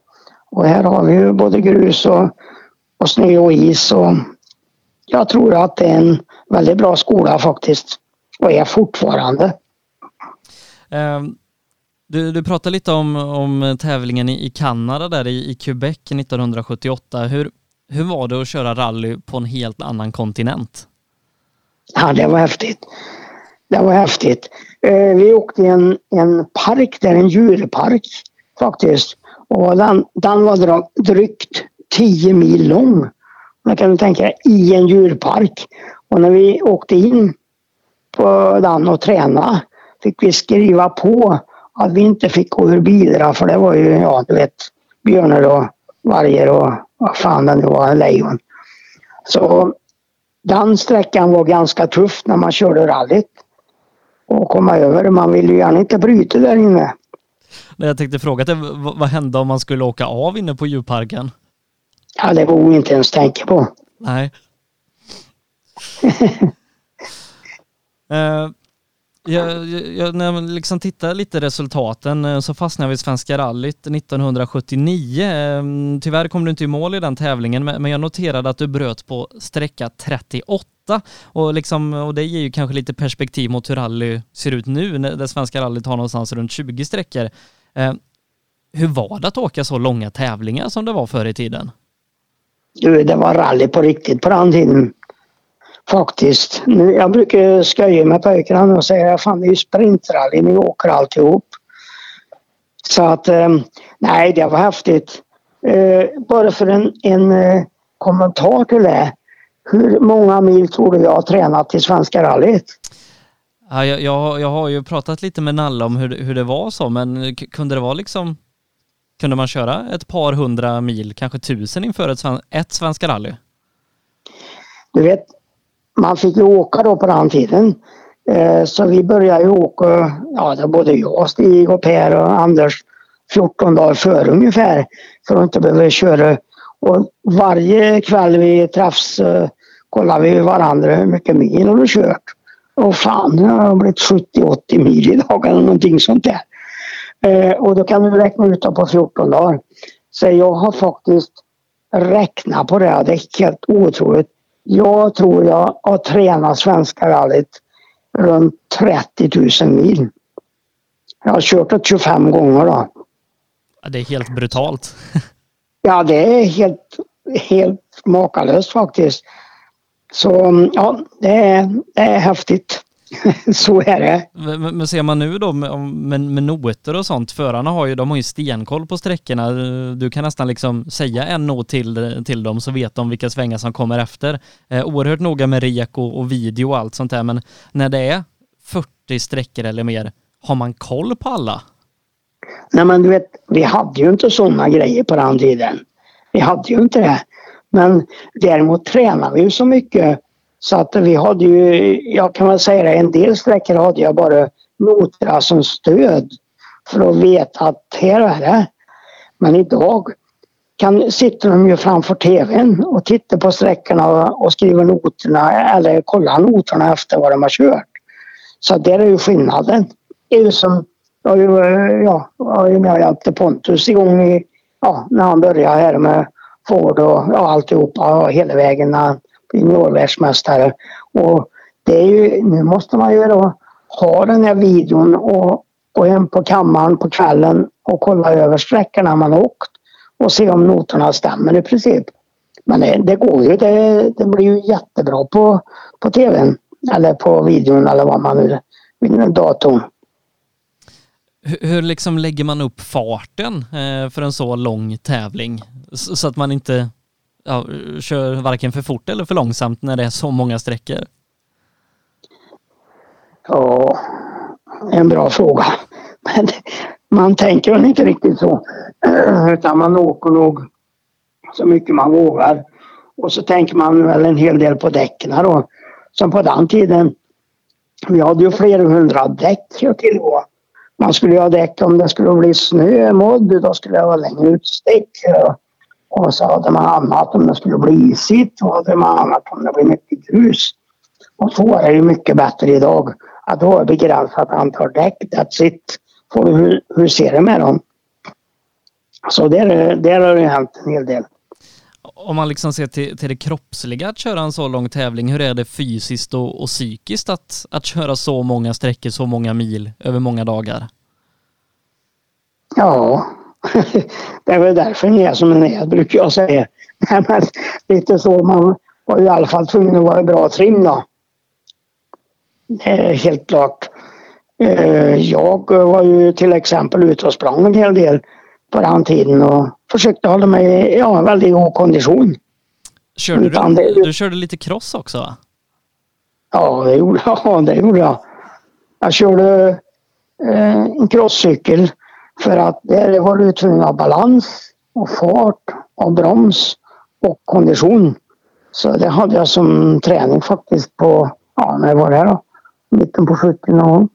Och här har vi ju både grus och, och snö och is och jag tror att det är en väldigt bra skola faktiskt och är fortfarande. Um. Du, du pratade lite om, om tävlingen i, i Kanada där i, i Quebec 1978. Hur, hur var det att köra rally på en helt annan kontinent? Ja, det var häftigt. Det var häftigt. Eh, vi åkte i en, en park där, en djurpark faktiskt. Och den, den var drygt 10 mil lång. Man kan du tänka dig, i en djurpark. Och när vi åkte in på den och tränade fick vi skriva på att vi inte fick gå ur bilarna för det var ju, ja du vet, björnar och vargar och vad fan det nu var, lejon. Så den sträckan var ganska tuff när man körde rallyt. Och komma över. Man ville ju gärna inte bryta där inne. Jag tänkte fråga dig, vad hände om man skulle åka av inne på djurparken? Ja, det vågar inte ens tänka på. Nej. uh, jag, jag, när jag liksom tittar lite resultaten eh, så fastnade jag vid Svenska rallyt 1979. Ehm, tyvärr kom du inte i mål i den tävlingen men jag noterade att du bröt på sträcka 38 och, liksom, och det ger ju kanske lite perspektiv mot hur rally ser ut nu när det svenska rallyt har någonstans runt 20 sträckor. Eh, hur var det att åka så långa tävlingar som det var förr i tiden? Du, det var rally på riktigt på den tiden. Faktiskt. Jag brukar skoja med pojkarna och säga att det är ju sprintrally, ni åker alltihop. Så att eh, nej, det var häftigt. Eh, bara för en, en eh, kommentar till det. Hur många mil tror du jag har tränat till Svenska rallyt? Ja, jag, jag, jag har ju pratat lite med Nalle om hur, hur det var så, men kunde det vara liksom kunde man köra ett par hundra mil, kanske tusen inför ett, ett Svenska rally? Du vet, man fick ju åka då på den tiden. Eh, så vi började ju åka, ja det både jag, Stig och Per och Anders 14 dagar före ungefär för att inte behöva köra. Och varje kväll vi träffs uh, kollar vi varandra hur mycket mil har du kört? Och fan, jag har blivit 70-80 mil idag eller någonting sånt där. Uh, och då kan du räkna ut det på 14 dagar. Så jag har faktiskt räknat på det. Det är helt otroligt. Jag tror jag har tränat Svenska rallyt runt 30 000 mil. Jag har kört det 25 gånger då. Det är helt brutalt. ja, det är helt, helt makalöst faktiskt. Så ja, det är, det är häftigt. så är det. Men, men ser man nu då med, med, med noter och sånt, förarna har ju, de har ju stenkoll på sträckorna. Du kan nästan liksom säga en not till, till dem så vet de vilka svängar som kommer efter. Eh, oerhört noga med rek och, och video och allt sånt där, men när det är 40 sträckor eller mer, har man koll på alla? Nej men du vet, vi hade ju inte sådana grejer på den tiden. Vi hade ju inte det. Men däremot tränade vi ju så mycket så att vi hade ju, jag kan väl säga det, en del sträckor hade jag bara noterna som stöd för att veta att här är det. Men idag kan, sitter de ju framför tvn och tittar på sträckorna och skriver noterna eller kollar noterna efter vad de har kört. Så där är ju skillnaden. Det är ju som, jag, ja, jag hjälpte Pontus igång i, ja, när han började här med Ford och ja, alltihopa hela vägen när han juniorvärldsmästare. Och det är ju, nu måste man ju då ha den här videon och gå hem på kammaren på kvällen och kolla över sträckorna man har åkt och se om noterna stämmer i princip. Men det, det går ju, det, det, blir ju jättebra på, på tvn eller på videon eller vad man nu vill, datorn. Hur, hur liksom lägger man upp farten eh, för en så lång tävling så att man inte ja, kör varken för fort eller för långsamt när det är så många sträckor? Ja, en bra fråga. Men man tänker väl inte riktigt så. Utan man åker nog så mycket man vågar. Och så tänker man väl en hel del på däcken då. Som på den tiden. Vi hade ju flera hundra däck att tillgå. Man skulle ju ha däck om det skulle bli snömodd. då skulle jag vara längre utstick. Och så hade man annat om det skulle bli isigt och hade man annat om det blir mycket grus. Och så är det ju mycket bättre idag. Att då är begränsat antal däck, that's it. Får du hur, hur ser det med dem? Så där, där har det hänt en hel del. Om man liksom ser till, till det kroppsliga att köra en så lång tävling, hur är det fysiskt och, och psykiskt att, att köra så många sträckor, så många mil över många dagar? Ja, det är väl därför ni är som ni är, brukar jag säga. Nej Men lite så, man var i alla fall tvungen att vara i bra trim då. Det är helt klart. Eh, jag var ju till exempel ute och sprang en hel del på den tiden och försökte hålla mig i ja, väldigt god kondition. Körde du, du körde lite cross också va? Ja, det gjorde, ja, det gjorde jag. Jag körde eh, en crosscykel för att där var du tvungen att ha balans och fart och broms och kondition. Så det hade jag som träning faktiskt på, ja när var det då? Mitten på 70 någon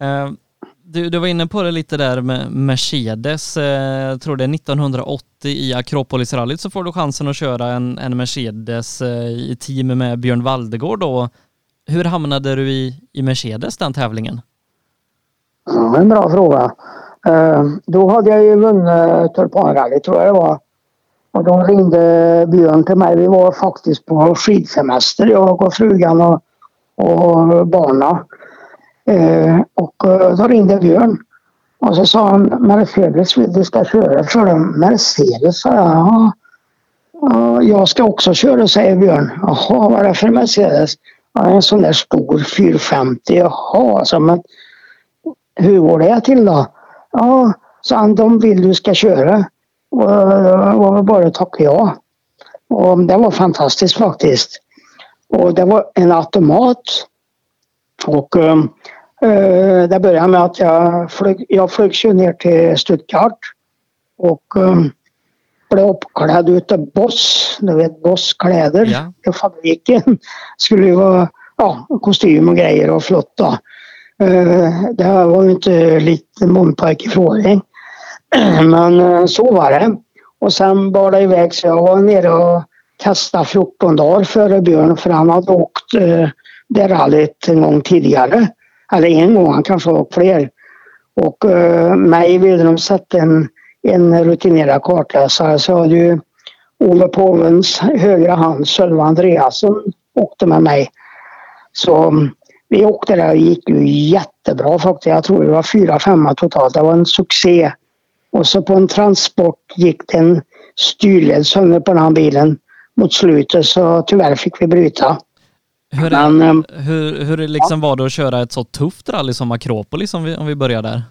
Eh, du, du var inne på det lite där med Mercedes. Eh, jag tror det är 1980 i Akropolisrallyt så får du chansen att köra en, en Mercedes eh, i team med Björn Valdegård då. Hur hamnade du i, i Mercedes den tävlingen? Ja, en bra fråga. Eh, då hade jag ju vunnit Tulpanrallyt tror jag det var. Och då ringde Björn till mig. Vi var faktiskt på skidsemester jag och frugan och, och barnen. Eh, och eh, då ringde Björn. Och så sa han Mercedes vill du ska köra för dem. Mercedes sa jag. Ja. Jag ska också köra säger Björn. Jaha vad är det för Mercedes? Ja, en sån där stor 450. Jaha alltså, men hur går det till då? Ja, sa han, de vill du ska köra. Och eh, det var bara att tacka ja. Och det var fantastiskt faktiskt. Och det var en automat. Och um, det började med att jag flög, jag flög ner till Stuttgart. Och um, blev uppklädd utav Boss, du vet Boss kläder Ja. i fabriken. Skulle ju vara ja, kostym och grejer och flott då. Eh, Det var ju inte lite munpojk i frågan. Men eh, så var det. Och sen bar det iväg så jag var nere och kastade 14 dagar före Björn för han hade åkt eh, det rallyt en gång tidigare. Eller en gång, han kanske har åkt fler. Och eh, mig ville de sätta en, en rutinerad kartläsare så jag hade ju Ove Påvens högra hand Sölve Andreasson åkte med mig. Så mm, vi åkte där och gick ju jättebra faktiskt. Jag tror det var fyra, femma totalt. Det var en succé. Och så på en transport gick det en styrled sönder på den här bilen mot slutet så tyvärr fick vi bryta. Hur, Men ehm, hur, hur det liksom var det att köra ett så tufft rally som Akropolis om vi, om vi börjar där?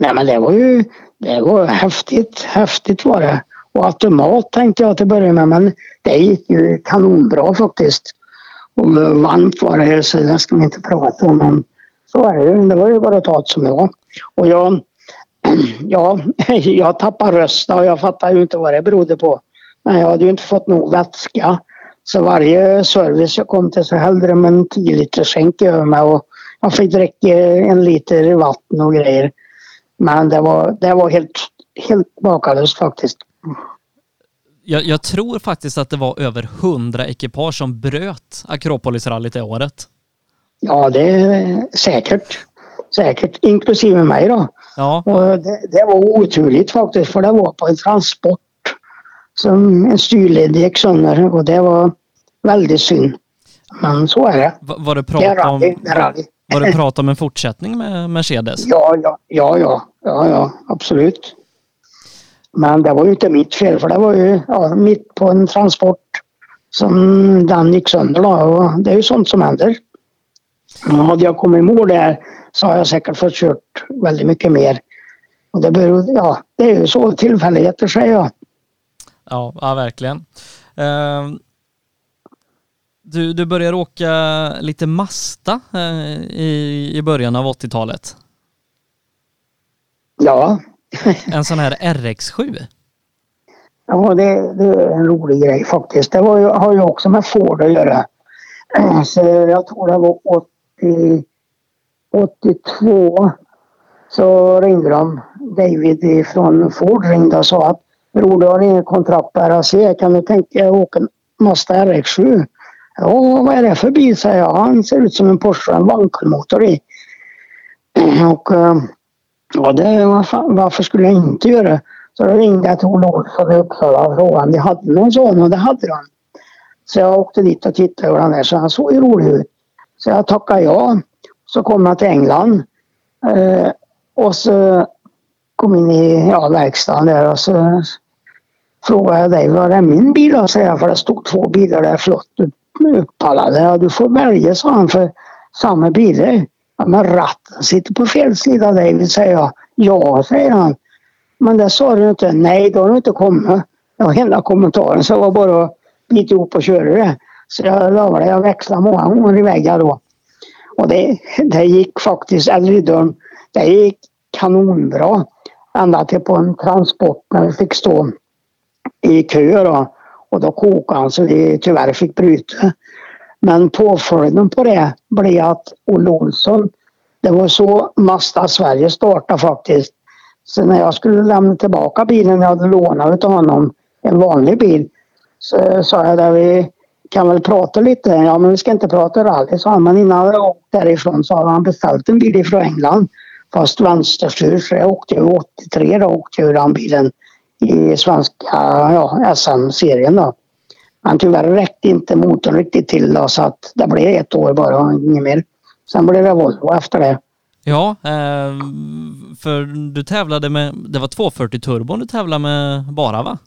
nej men det var ju det var häftigt. Häftigt var det. Och automat tänkte jag till att börja med men det gick ju kanonbra faktiskt. Och varmt var det så det ska vi inte prata om. Men så är det ju. Det var ju bara att ta det som det var. Och jag, ja, jag tappade rösten och jag fattade ju inte vad det berodde på. Men jag hade ju inte fått nog vätska. Så varje service jag kom till så hällde de en 10 liters skänk över mig och jag fick dricka en liter vatten och grejer. Men det var, det var helt, helt makalöst faktiskt. Jag, jag tror faktiskt att det var över 100 ekipage som bröt Akropolisrallyt det året. Ja, det är säkert. Säkert, inklusive mig då. Ja, Och det, det var oturligt faktiskt för det var på en transport som en styrled gick sönder och det var väldigt synd. Men så är det. va- var det prat om. Det var det prat om en fortsättning med Mercedes? Ja, ja, ja, ja, ja, ja, absolut. Men det var ju inte mitt fel för det var ju ja, mitt på en transport som den gick sönder då. Och det är ju sånt som händer. Och hade jag kommit i mål där så har jag säkert fått kört väldigt mycket mer. Och det beror, ja, det är ju så tillfälligheter säger jag. Ja, ja verkligen. Ehm, Du, du började åka lite Masta eh, i, i början av 80-talet. Ja, En sån här RX7. Ja, det, det är en rolig grej faktiskt. Det var ju, har ju också med Ford att göra. Så jag tror det var 80, 82 så ringde de. David från Ford ringde och sa att Bror, du har inget kontrakt på RAC. Kan du tänka dig att åka Mazda RX7? Ja, vad är det för bil? säger jag. Han ser ut som en Porsche, en vankelmotor i. Och eh, ja, det, varför skulle jag inte göra det? Så då ringde jag till Olle Olsson i Uppsala och frågade om de hade någon sån och det hade de. Så jag åkte dit och tittade hur den är, så han såg ju rolig ut. Så jag tackade ja. Så kom jag till England. Eh, och så kom in i ja, verkstaden där och så frågade jag dig, var är min bil då? säger jag, för det stod två bilar där flott uppallade. Ja, du får välja, sa han, för samma bilar. Ja, men ratten sitter på fel sida David, säger jag. Ja, säger han. Men det sa du inte. Nej, då har du inte kommit. Det var hela kommentaren, så det var bara att bita ihop och köra det. Så jag lovade jag växlade många gånger i väggar då. Och det, det gick faktiskt, eller i dörren. det gick kanonbra. Ända till på en transport när vi fick stå i kö då. Och då kokade han så vi tyvärr fick bryta. Men påföljden på det blev att Olle Olsson, det var så Mazda Sverige startade faktiskt. Så när jag skulle lämna tillbaka bilen jag hade lånat av honom, en vanlig bil, så sa jag där vi kan väl prata lite. Ja men vi ska inte prata rally sa han. Men innan jag åkte därifrån så hade han beställt en bil ifrån England. Fast vänsterstyr så jag åkte ju 83 då åkte jag den bilen i svenska ja, SM-serien då. Men tyvärr räckte inte motorn riktigt till då, så att det blev ett år bara och inget mer. Sen blev det Volvo efter det. Ja, eh, för du tävlade med, det var 240 turbon du tävlade med bara va?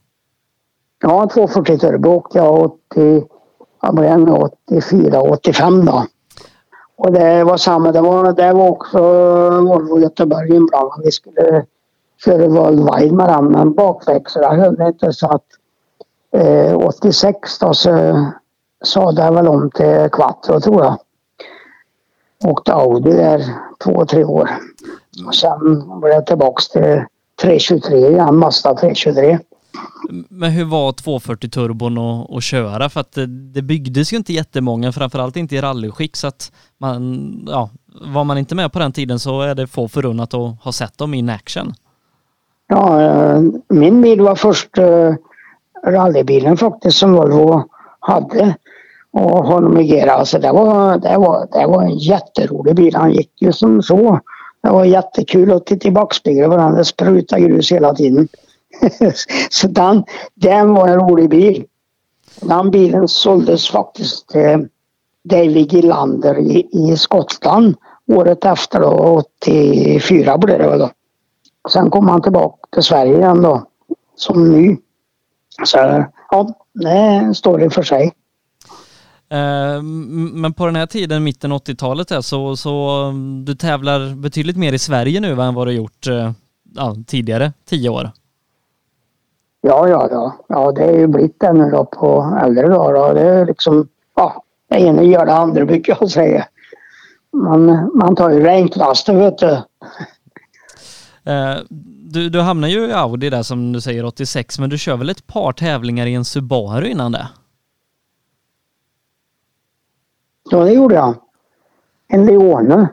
Ja, 240 turbo åkte jag 80, jag blev 84, 85 då. Och det var samma, det var, det var också eh, Volvo Göteborg inblandat. Vi skulle köra worldwide med den men bakväxlarna höll inte så att eh, 86 då så sa jag väl om till Quattro tror jag. Åkte Audi där två, tre år. Och sen blev jag tillbaks till 323 igen, Mazda 323. Men hur var 240 turbon att, att köra? För att det, det byggdes ju inte jättemånga, framförallt inte i rallyskick så att man, ja, var man inte med på den tiden så är det få förunnat att ha sett dem in action. Ja, eh, min bil var först eh, rallybilen faktiskt som Volvo hade och honom i Gera. Alltså det var, det, var, det var en jätterolig bil. Han gick ju som så. Det var jättekul att titta i backspegeln på den. Det sprutade grus hela tiden. så den, den var en rolig bil. Den bilen såldes faktiskt till David Gillander i, i Skottland året efter då, 84 blev det väl då. Sen kom han tillbaka till Sverige igen då, som ny. Så ja, det står det för sig. Eh, men på den här tiden, mitten 80-talet, så, så du tävlar betydligt mer i Sverige nu än vad du gjort eh, ja, tidigare tio år? Ja, ja, ja. Ja, det är ju blivit det nu då på äldre dagar. Det är liksom, ja, det ena gör det andra brukar jag säga. Man, man tar ju det enklaste vet du. Eh, du, du hamnar ju i Audi där som du säger 86, men du kör väl ett par tävlingar i en Subaru innan det? Ja, det gjorde jag. En Leone.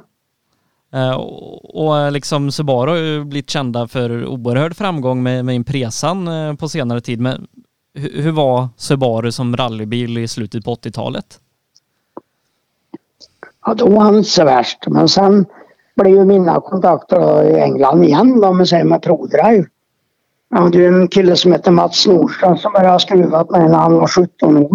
Eh, och liksom Subaru har ju blivit kända för oerhörd framgång med, med Impresan eh, på senare tid. Men hur, hur var Subaru som rallybil i slutet på 80-talet? Ja, då var han inte så värst. Men sen blev ju mina kontakter i England igen, då, man säger, med ProDrive. Jag hade ju en kille som hette Mats Nordström som började skruva på mig när han var 17 år.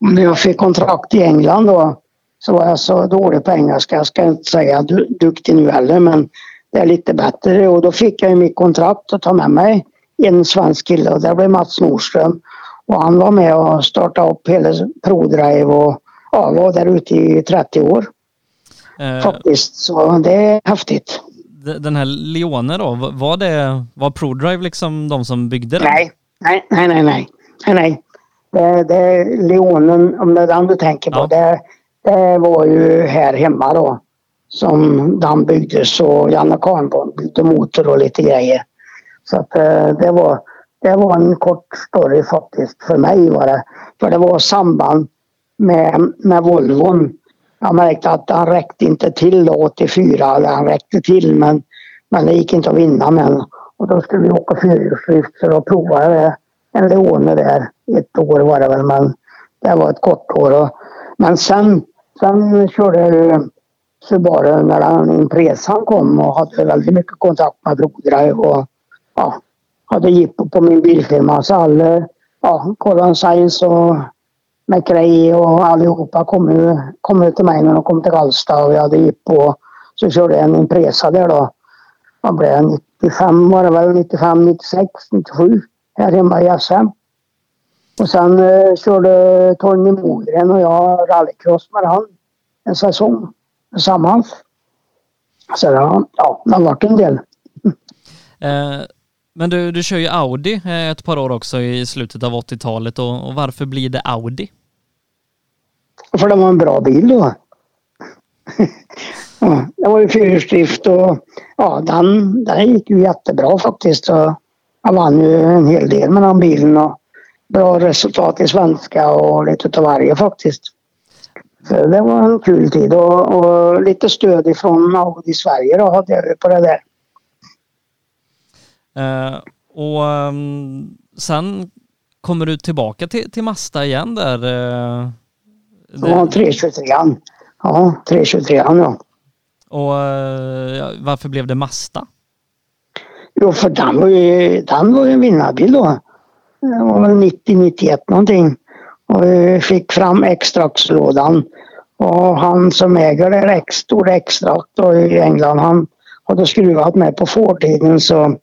Och när jag fick kontrakt i England då så var jag så dålig på engelska. Jag ska inte säga du, duktig nu heller men det är lite bättre och då fick jag mitt kontrakt att ta med mig en svensk kille och det blev Mats Nordström. Och han var med och startade upp hela ProDrive och ja, var där ute i 30 år. Eh, Faktiskt, så det är häftigt. Den här Leone då, var det, var ProDrive liksom de som byggde den? Nej, nej, nej, nej, nej. nej. Det, det är Leonen, om det är den du tänker på. Ja. Det, det var ju här hemma då som den byggdes och Janne Karnborn byggde motor och lite grejer. Så att eh, det var, det var en kort story faktiskt för mig var det. För det var samband med, med Volvon. Jag märkte att han räckte inte till då 84, eller han räckte till men, men det gick inte att vinna med Och då skulle vi åka fyrhjulsdrift så då provade jag en Leone där. Ett år var det väl men det var ett kort år. Och, men sen Sen körde jag Subaru när den Impresan kom och hade väldigt mycket kontakt med Brodrive och ja, hade jippo på min bilfirma. Så alla, ja, Colin Science och McRae och allihopa kom ju, kom ju till mig när de kom till Karlstad och vi hade jippo. Så körde jag en Impresa där då. Vad blev det? 95 var det väl? 95, 96, 97 här hemma i SM. Och sen eh, körde Torgny Mogren och jag rallycross med han en säsong tillsammans. Så ja, ja det har varit en del. Eh, men du, du kör ju Audi eh, ett par år också i slutet av 80-talet och, och varför blir det Audi? För det var en bra bil då. ja, det var ju fyrhjulsdrift och ja, den, den gick ju jättebra faktiskt. Jag vann ju en hel del med den bilen och bra resultat i svenska och lite utav varje faktiskt. Så det var en kul tid och, och lite stöd ifrån Audi Sverige då hade jag på det där. Eh, och um, sen kommer du tillbaka till, till Mazda igen där? Uh, Ja, 323 Ja, 323 ja. Och uh, varför blev det Mazda? Jo, för den var ju, den var ju en vinnarbil då. Det var väl 90-91 någonting. Och vi fick fram extraktslådan. Och han som äger det ex, stora extrakt då i England, han hade skruvat med på Ford-tiden så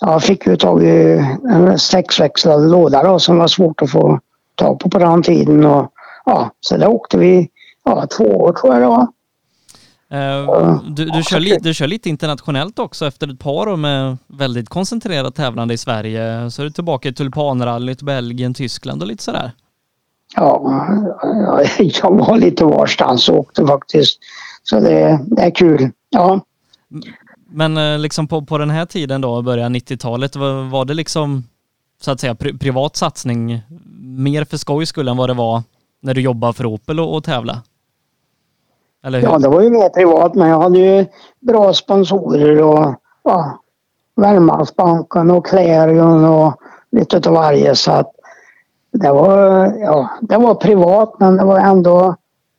jag fick ju tag i en sexväxlad låda då, som var svårt att få tag på på den tiden. Och, ja, så där åkte vi ja, två år tror jag det var. Uh, du, du, kör li, du kör lite internationellt också efter ett par år med väldigt koncentrerat tävlande i Sverige. Så är du tillbaka i Tulpanrallyt, Belgien, Tyskland och lite sådär. Ja, jag var lite varstans och åkte faktiskt. Så det, det är kul. Ja. Men eh, liksom på, på den här tiden då, början 90-talet, var, var det liksom så att säga pri, privat satsning mer för skojs skull än vad det var när du jobbade för Opel och, och tävla? Eller hur? Ja, det var ju mer privat men jag hade ju bra sponsorer och ja, Värmlandsbanken och Clarion och lite av varje så att det var, ja, det var privat men det var ändå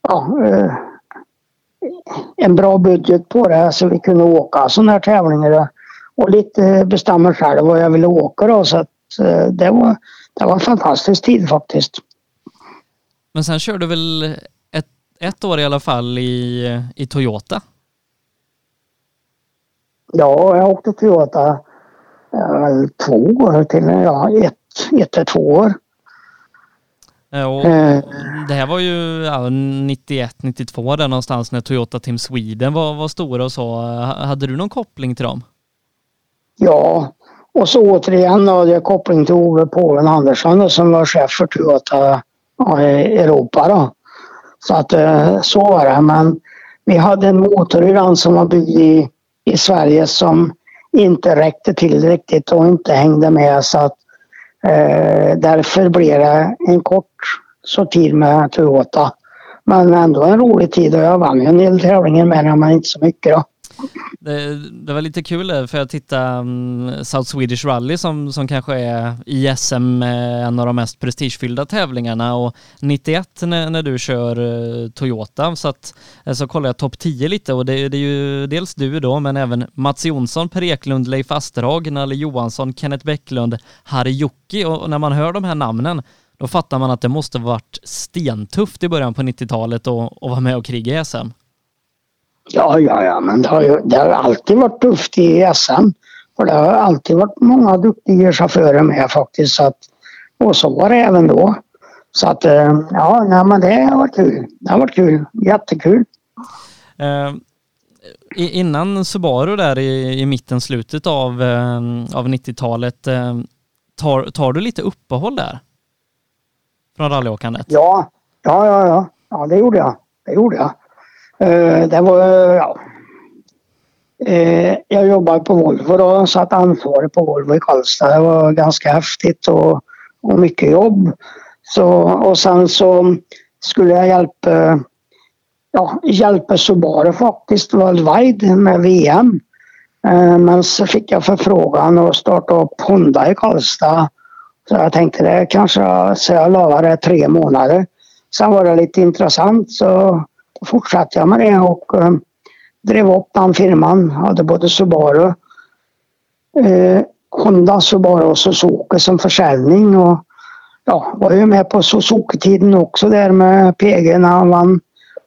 ja, eh, en bra budget på det så vi kunde åka sådana här tävlingar och lite bestämma själv vad jag ville åka då så att eh, det var, det var en fantastisk tid faktiskt. Men sen körde du väl ett, år i alla fall i, i Toyota? Ja, jag åkte Toyota äh, två år till, ja ett, ett eller två år. Och eh. det här var ju ja, 91, 92 där någonstans när Toyota Team Sweden var, var stora och så. Hade du någon koppling till dem? Ja, och så återigen hade jag koppling till Ove Påven Andersson som var chef för Toyota Europa då. Så att eh, så var det. Men vi hade en motor i den som var byggd i, i Sverige som inte räckte till riktigt och inte hängde med så att Eh, därför blev det en kort tid med Toyota. Men ändå en rolig tid och jag vann ju en del tävlingar med den men inte så mycket då. Det, det, var lite kul eh, för jag tittade um, South Swedish Rally som, som kanske är i SM eh, en av de mest prestigefyllda tävlingarna. Och 91 när, när du kör uh, Toyota. Så att så kollar jag topp 10 lite. Och det, det, är ju dels du då men även Mats Jonsson, Per Eklund, Leif Asterhag, Nalle Johansson, Kenneth Bäcklund, Harry Jocki och, och när man hör de här namnen då fattar man att det måste varit stentufft i början på 90-talet att vara med och kriga i SM. Ja, ja, ja, men det har, ju, det har alltid varit tufft i SM. För det har alltid varit många duktiga chaufförer med faktiskt. Så att, och så var det även då. Så att eh, ja, nej, men det har varit kul. Det har varit kul. Jättekul. Uh, innan Subaru där i, i mitten, slutet av, uh, av 90-talet, uh, tar, tar du lite uppehåll där? Från rallyåkandet? Ja, ja, ja, ja. Ja, det gjorde jag. Det gjorde jag. Eh, det var, ja. Eh, jag jobbade på Volvo då, satt ansvarig på Volvo i Karlstad. Det var ganska häftigt och, och mycket jobb. Så, och sen så skulle jag hjälpa, ja, hjälpa Subaru faktiskt worldwide med VM. Eh, men så fick jag förfrågan att starta upp Honda i Karlstad. Så jag tänkte det kanske, så jag lovade tre månader. Sen var det lite intressant så fortsatte jag med det och eh, drev upp den firman. Hade både Subaru, eh, Honda, Subaru och Suzuki som försäljning. Och, ja, var ju med på Suzuki-tiden också där med PG när han vann,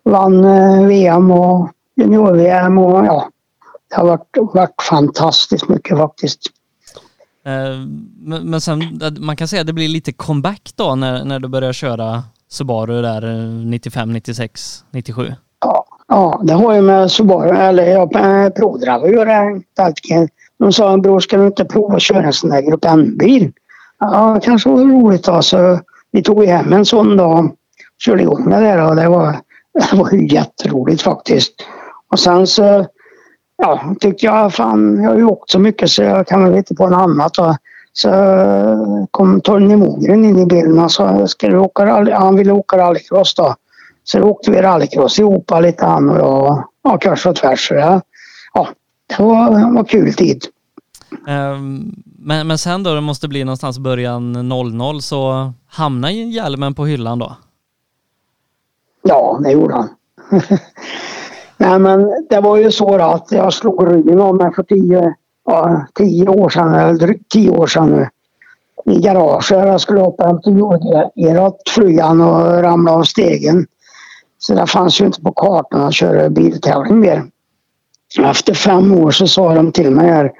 vann eh, VM och junior-VM. Och, ja, det har varit, varit fantastiskt mycket faktiskt. Eh, men sen, eh, man kan säga att det blir lite comeback då när, när du börjar köra Subaru där 95, 96, 97? Ja, ja det har ju med Subaru, eller jag provdrev att göra. De sa bror ska du inte prova att köra en sån där grupp N-bil? Ja, kanske var roligt då så vi tog hem en sån då körde igång det där och det var, det var ju jätteroligt faktiskt. Och sen så ja, tyckte jag fan, jag har ju åkt så mycket så jag kan väl hitta på något annat. Då. Så kom Torgny Mogren in i bilden och sa, ska du åka rally? Han ville åka rallycross då. Så då åkte vi rallycross ihop lite han och jag, ja, kors och tvärs. Det, ja, det var, var kul tid. Ehm, men, men sen då, det måste bli någonstans början 00, så hamnar ju hjälmen på hyllan då? Ja, det gjorde han. Nej men det var ju så att jag slog ryggen av mig för tio, ja, tio år sedan, eller drygt tio år sedan nu. I garaget. Jag skulle hoppa hem till jordgerat flygan och ramla av stegen. Så det fanns ju inte på kartan att köra biltävling mer. Efter fem år så sa de till mig här,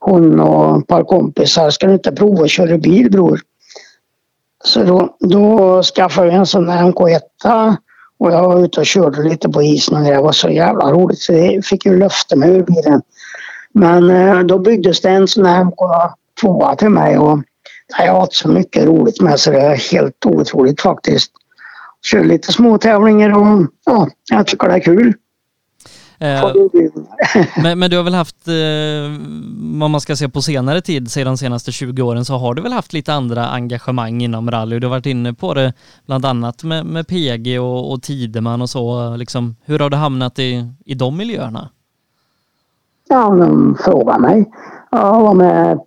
hon och ett par kompisar, ska du inte prova att köra bil bror? Så då, då skaffade jag en sån där MK1 och jag var ute och körde lite på isen och det var så jävla roligt så det fick ju löfte mig ur bilen. Men eh, då byggdes det en sån här MK2 till mig och jag har haft så mycket roligt med så det är helt otroligt faktiskt. Kör lite små tävlingar och ja, jag tycker det är kul. Eh, men, men, du har väl haft, eh, om man ska se på senare tid, sedan de senaste 20 åren, så har du väl haft lite andra engagemang inom rally. Du har varit inne på det bland annat med, med PG och, och Tideman och så. Liksom, hur har du hamnat i, i de miljöerna? Ja, de frågar mig. Jag var med,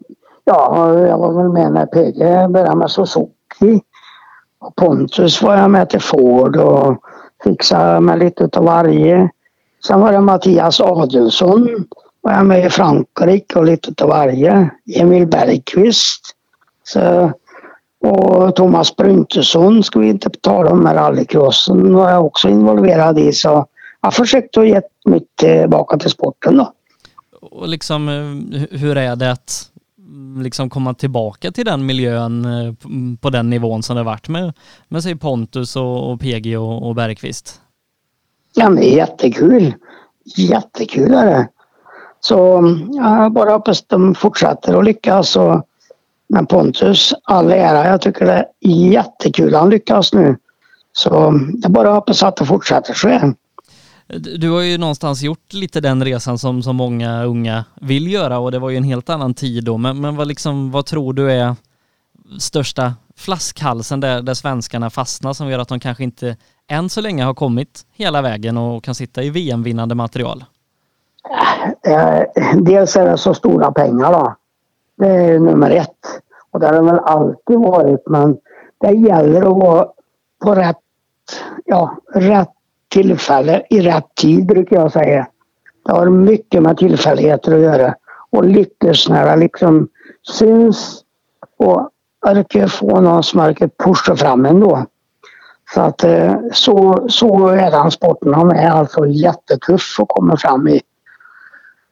ja, jag var väl med när PG började med Suzuki. Och Pontus var jag med till Ford och fixade med lite av varje. Sen var det Mattias Adelsson. Var jag med i Frankrike och lite av varje. Emil Bergqvist. Så, och Thomas Bryntesson ska vi inte tala om med rallycrossen var jag också involverad i. Så jag försökte att ge mitt tillbaka till sporten då. Och liksom, eh, hur är det att mm, liksom komma tillbaka till den miljön eh, mm, på den nivån som det varit med, med sig Pontus och, och PG och, och Bergqvist? Ja, det är jättekul. Jättekul är det. Så jag bara hoppas de fortsätter att lyckas. Och, men Pontus, all ära. Jag tycker det är jättekul att han lyckas nu. Så jag bara hoppas att det fortsätter så här. Du har ju någonstans gjort lite den resan som, som många unga vill göra och det var ju en helt annan tid då. Men, men vad, liksom, vad tror du är största flaskhalsen där, där svenskarna fastnar som gör att de kanske inte än så länge har kommit hela vägen och kan sitta i VM-vinnande material? Dels är det så stora pengar då. Det är nummer ett. Och det har det väl alltid varit men det gäller att vara på rätt, ja, rätt tillfälle i rätt tid brukar jag säga. Det har mycket med tillfälligheter att göra. Och lyckas när det liksom syns och orkar få någon som orkar pusha fram ändå. Så att eh, så, så är den sporten. Han är alltså jättetuff att komma fram i.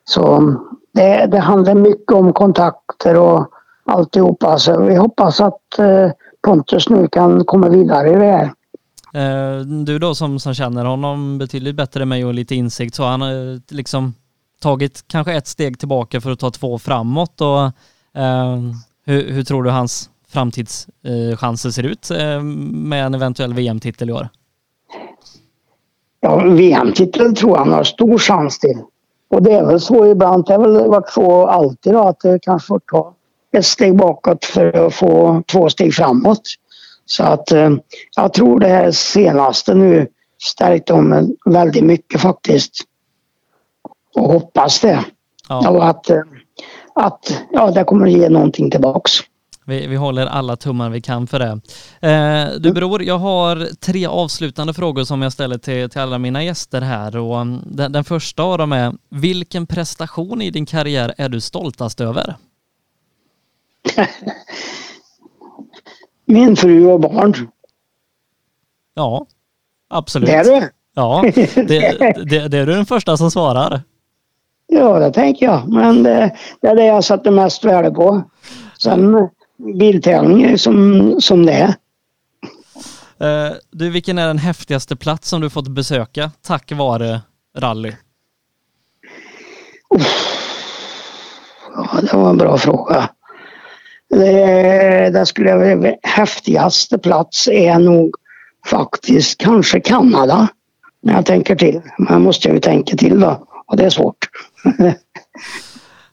Så det, det handlar mycket om kontakter och alltihopa. Så vi hoppas att eh, Pontus nu kan komma vidare i det här. Eh, du då som, som känner honom betydligt bättre än mig och lite insikt så han har liksom tagit kanske ett steg tillbaka för att ta två framåt och eh, hur, hur tror du hans framtidschanser eh, ser ut med en eventuell VM-titel i år? Ja, VM-titeln tror jag han har stor chans till. Och det är väl så ibland, det har väl varit så alltid då, att det kanske får ta ett steg bakåt för att få två steg framåt. Så att eh, jag tror det här senaste nu stärkte dem väldigt mycket faktiskt. Och hoppas det. Ja. Och att, eh, att ja, det kommer ge någonting tillbaks. Vi, vi håller alla tummar vi kan för det. Eh, du mm. Bror, jag har tre avslutande frågor som jag ställer till, till alla mina gäster här och mm, den, den första av dem är, vilken prestation i din karriär är du stoltast över? Min fru och barn. Ja, absolut. Det är du? Ja, det, det, det är du den första som svarar. Ja, det tänker jag. Men det, det är det jag sätter mest värde på. Sen biltävling som, som det är. Uh, du, vilken är den häftigaste plats som du fått besöka tack vare rally? Ja, det var en bra fråga. Det, det skulle jag häftigaste plats är nog faktiskt kanske Kanada. När jag tänker till. Men måste jag ju tänka till då. Och det är svårt.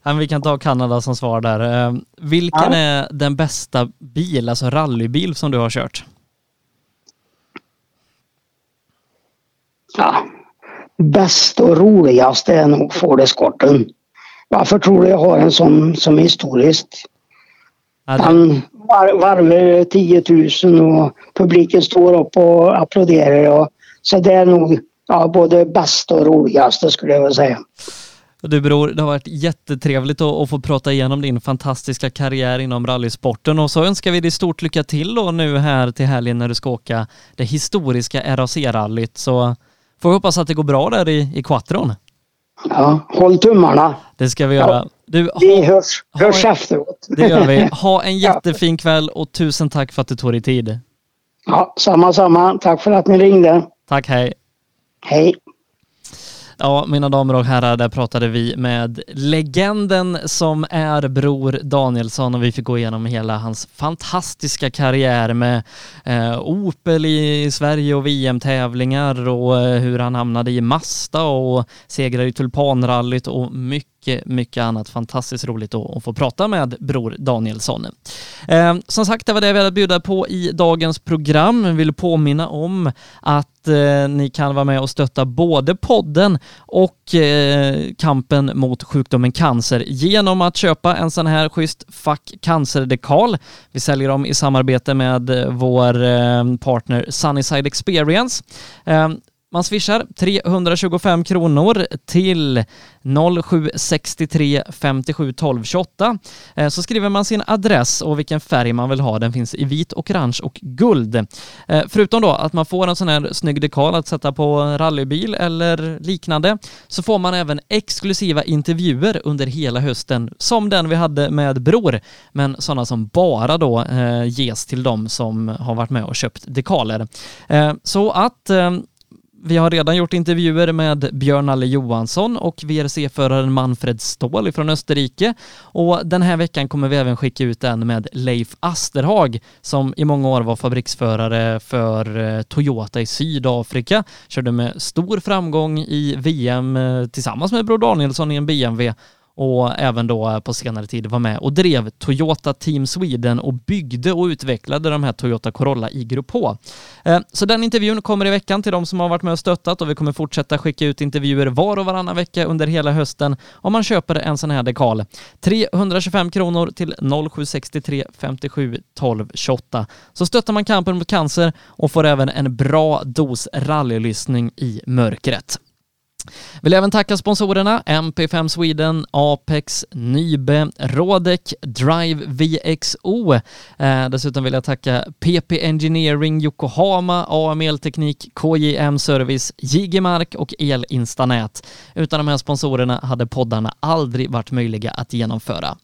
Men vi kan ta Kanada som svar där. Eh, Vilken Ja. är den bästa bil, alltså rallybil som du har kört? Ja. Bäst och roligast är nog Ford Escorten. Varför tror du jag har en sån som historiskt? Han var, varvar 10 000 och publiken står upp och applåderar. Och, så det är nog ja, både bäst och roligast skulle jag vilja säga. Du Bror, det har varit jättetrevligt att, att få prata igenom din fantastiska karriär inom rallysporten och så önskar vi dig stort lycka till då nu här till helgen när du ska åka det historiska RAC-rallyt så får vi hoppas att det går bra där i, i Quattron. Ja, håll tummarna. Det ska vi göra. Du, Vi ha, hörs, hörs efteråt. det gör vi. Ha en jättefin kväll och tusen tack för att du tog dig tid. Ja, samma, samma. Tack för att ni ringde. Tack, hej. Hej. Ja, mina damer och herrar, där pratade vi med legenden som är Bror Danielsson och vi fick gå igenom hela hans fantastiska karriär med eh, Opel i Sverige och VM-tävlingar och eh, hur han hamnade i Masta och segrade i Tulpanrallyt och mycket, mycket annat fantastiskt roligt att, få prata med Bror Danielsson. Eh, som sagt, det var det vi hade att bjuda på i dagens program. Jag vill påminna om att eh, ni kan vara med och stötta både podden och eh, kampen mot sjukdomen cancer genom att köpa en sån här schysst Fuck Cancer-dekal. Vi säljer dem i samarbete med eh, vår eh, partner Sunnyside Experience. Ehm, man swishar 325 kronor till 0763 57 12 28. Så skriver man sin adress och vilken färg man vill ha. Den finns i vit, orange och guld. Eh, förutom då att man får en sån här snygg dekal att sätta på en rallybil eller liknande så får man även exklusiva intervjuer under hela hösten som den vi hade med Bror men sådana som bara då eh, ges till de som har varit med och köpt dekaler. Eh, så att vi har redan gjort intervjuer med Björn Alle Johansson och VRC-föraren Manfred Ståhl från Österrike. Och den här veckan kommer vi även skicka ut en med Leif Asterhag som i många år var fabriksförare för eh, Toyota i Sydafrika. Körde med stor framgång i VM eh, tillsammans med Bror Danielsson i en BMW och även då på senare tid var med och drev Toyota Team Sweden och byggde och utvecklade de här Toyota Corolla i Grupp H. Eh, så den intervjun kommer i veckan till de som har varit med och stöttat och vi kommer fortsätta skicka ut intervjuer var och varannan vecka under hela hösten om man köper en sån här dekal. 325 kronor till 0763 57 12 28. Så stöttar man kampen mot cancer och får även en bra dos rallylyssning i mörkret. Vill även tacka sponsorerna MP5 Sweden, Apex, Nybe, Rodec, Drive VXO. Eh, dessutom vill jag tacka PP Engineering Yokohama, AM Elteknik, KJM Service, JG och Elinstanät. Utan de här sponsorerna hade poddarna aldrig varit möjliga att genomföra.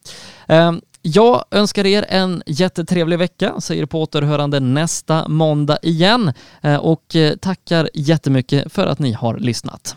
Eh, jag önskar er en jättetrevlig vecka, säger på återhörande nästa måndag igen eh, och eh, tackar jättemycket för att ni har lyssnat.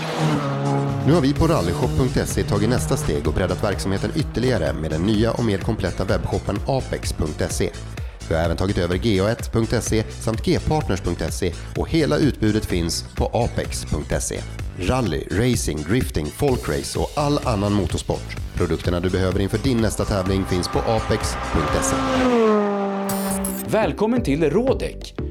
Nu har vi på rallyshop.se tagit nästa steg och breddat verksamheten ytterligare med den nya och mer kompletta webbshoppen apex.se. Vi har även tagit över ga1.se samt gpartners.se och hela utbudet finns på apex.se. Rally, racing, drifting, folkrace och all annan motorsport. Produkterna du behöver inför din nästa tävling finns på apex.se. Välkommen till Rådek!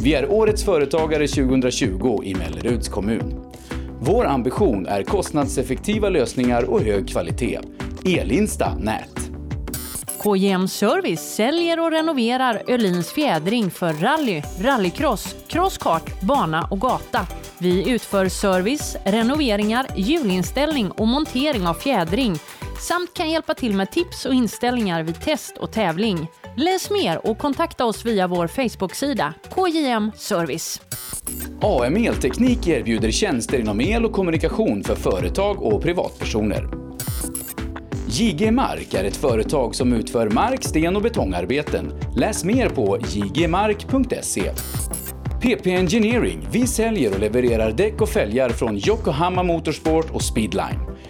Vi är Årets Företagare 2020 i Melleruds kommun. Vår ambition är kostnadseffektiva lösningar och hög kvalitet. Elinsta Nät. KJM Service säljer och renoverar Öhlins fjädring för rally, rallycross, crosskart, bana och gata. Vi utför service, renoveringar, hjulinställning och montering av fjädring samt kan hjälpa till med tips och inställningar vid test och tävling. Läs mer och kontakta oss via vår Facebook-sida KJM Service. AM Elteknik erbjuder tjänster inom el och kommunikation för företag och privatpersoner. JG Mark är ett företag som utför mark-, sten och betongarbeten. Läs mer på jgmark.se. PP Engineering. Vi säljer och levererar däck och fälgar från Yokohama Motorsport och Speedline.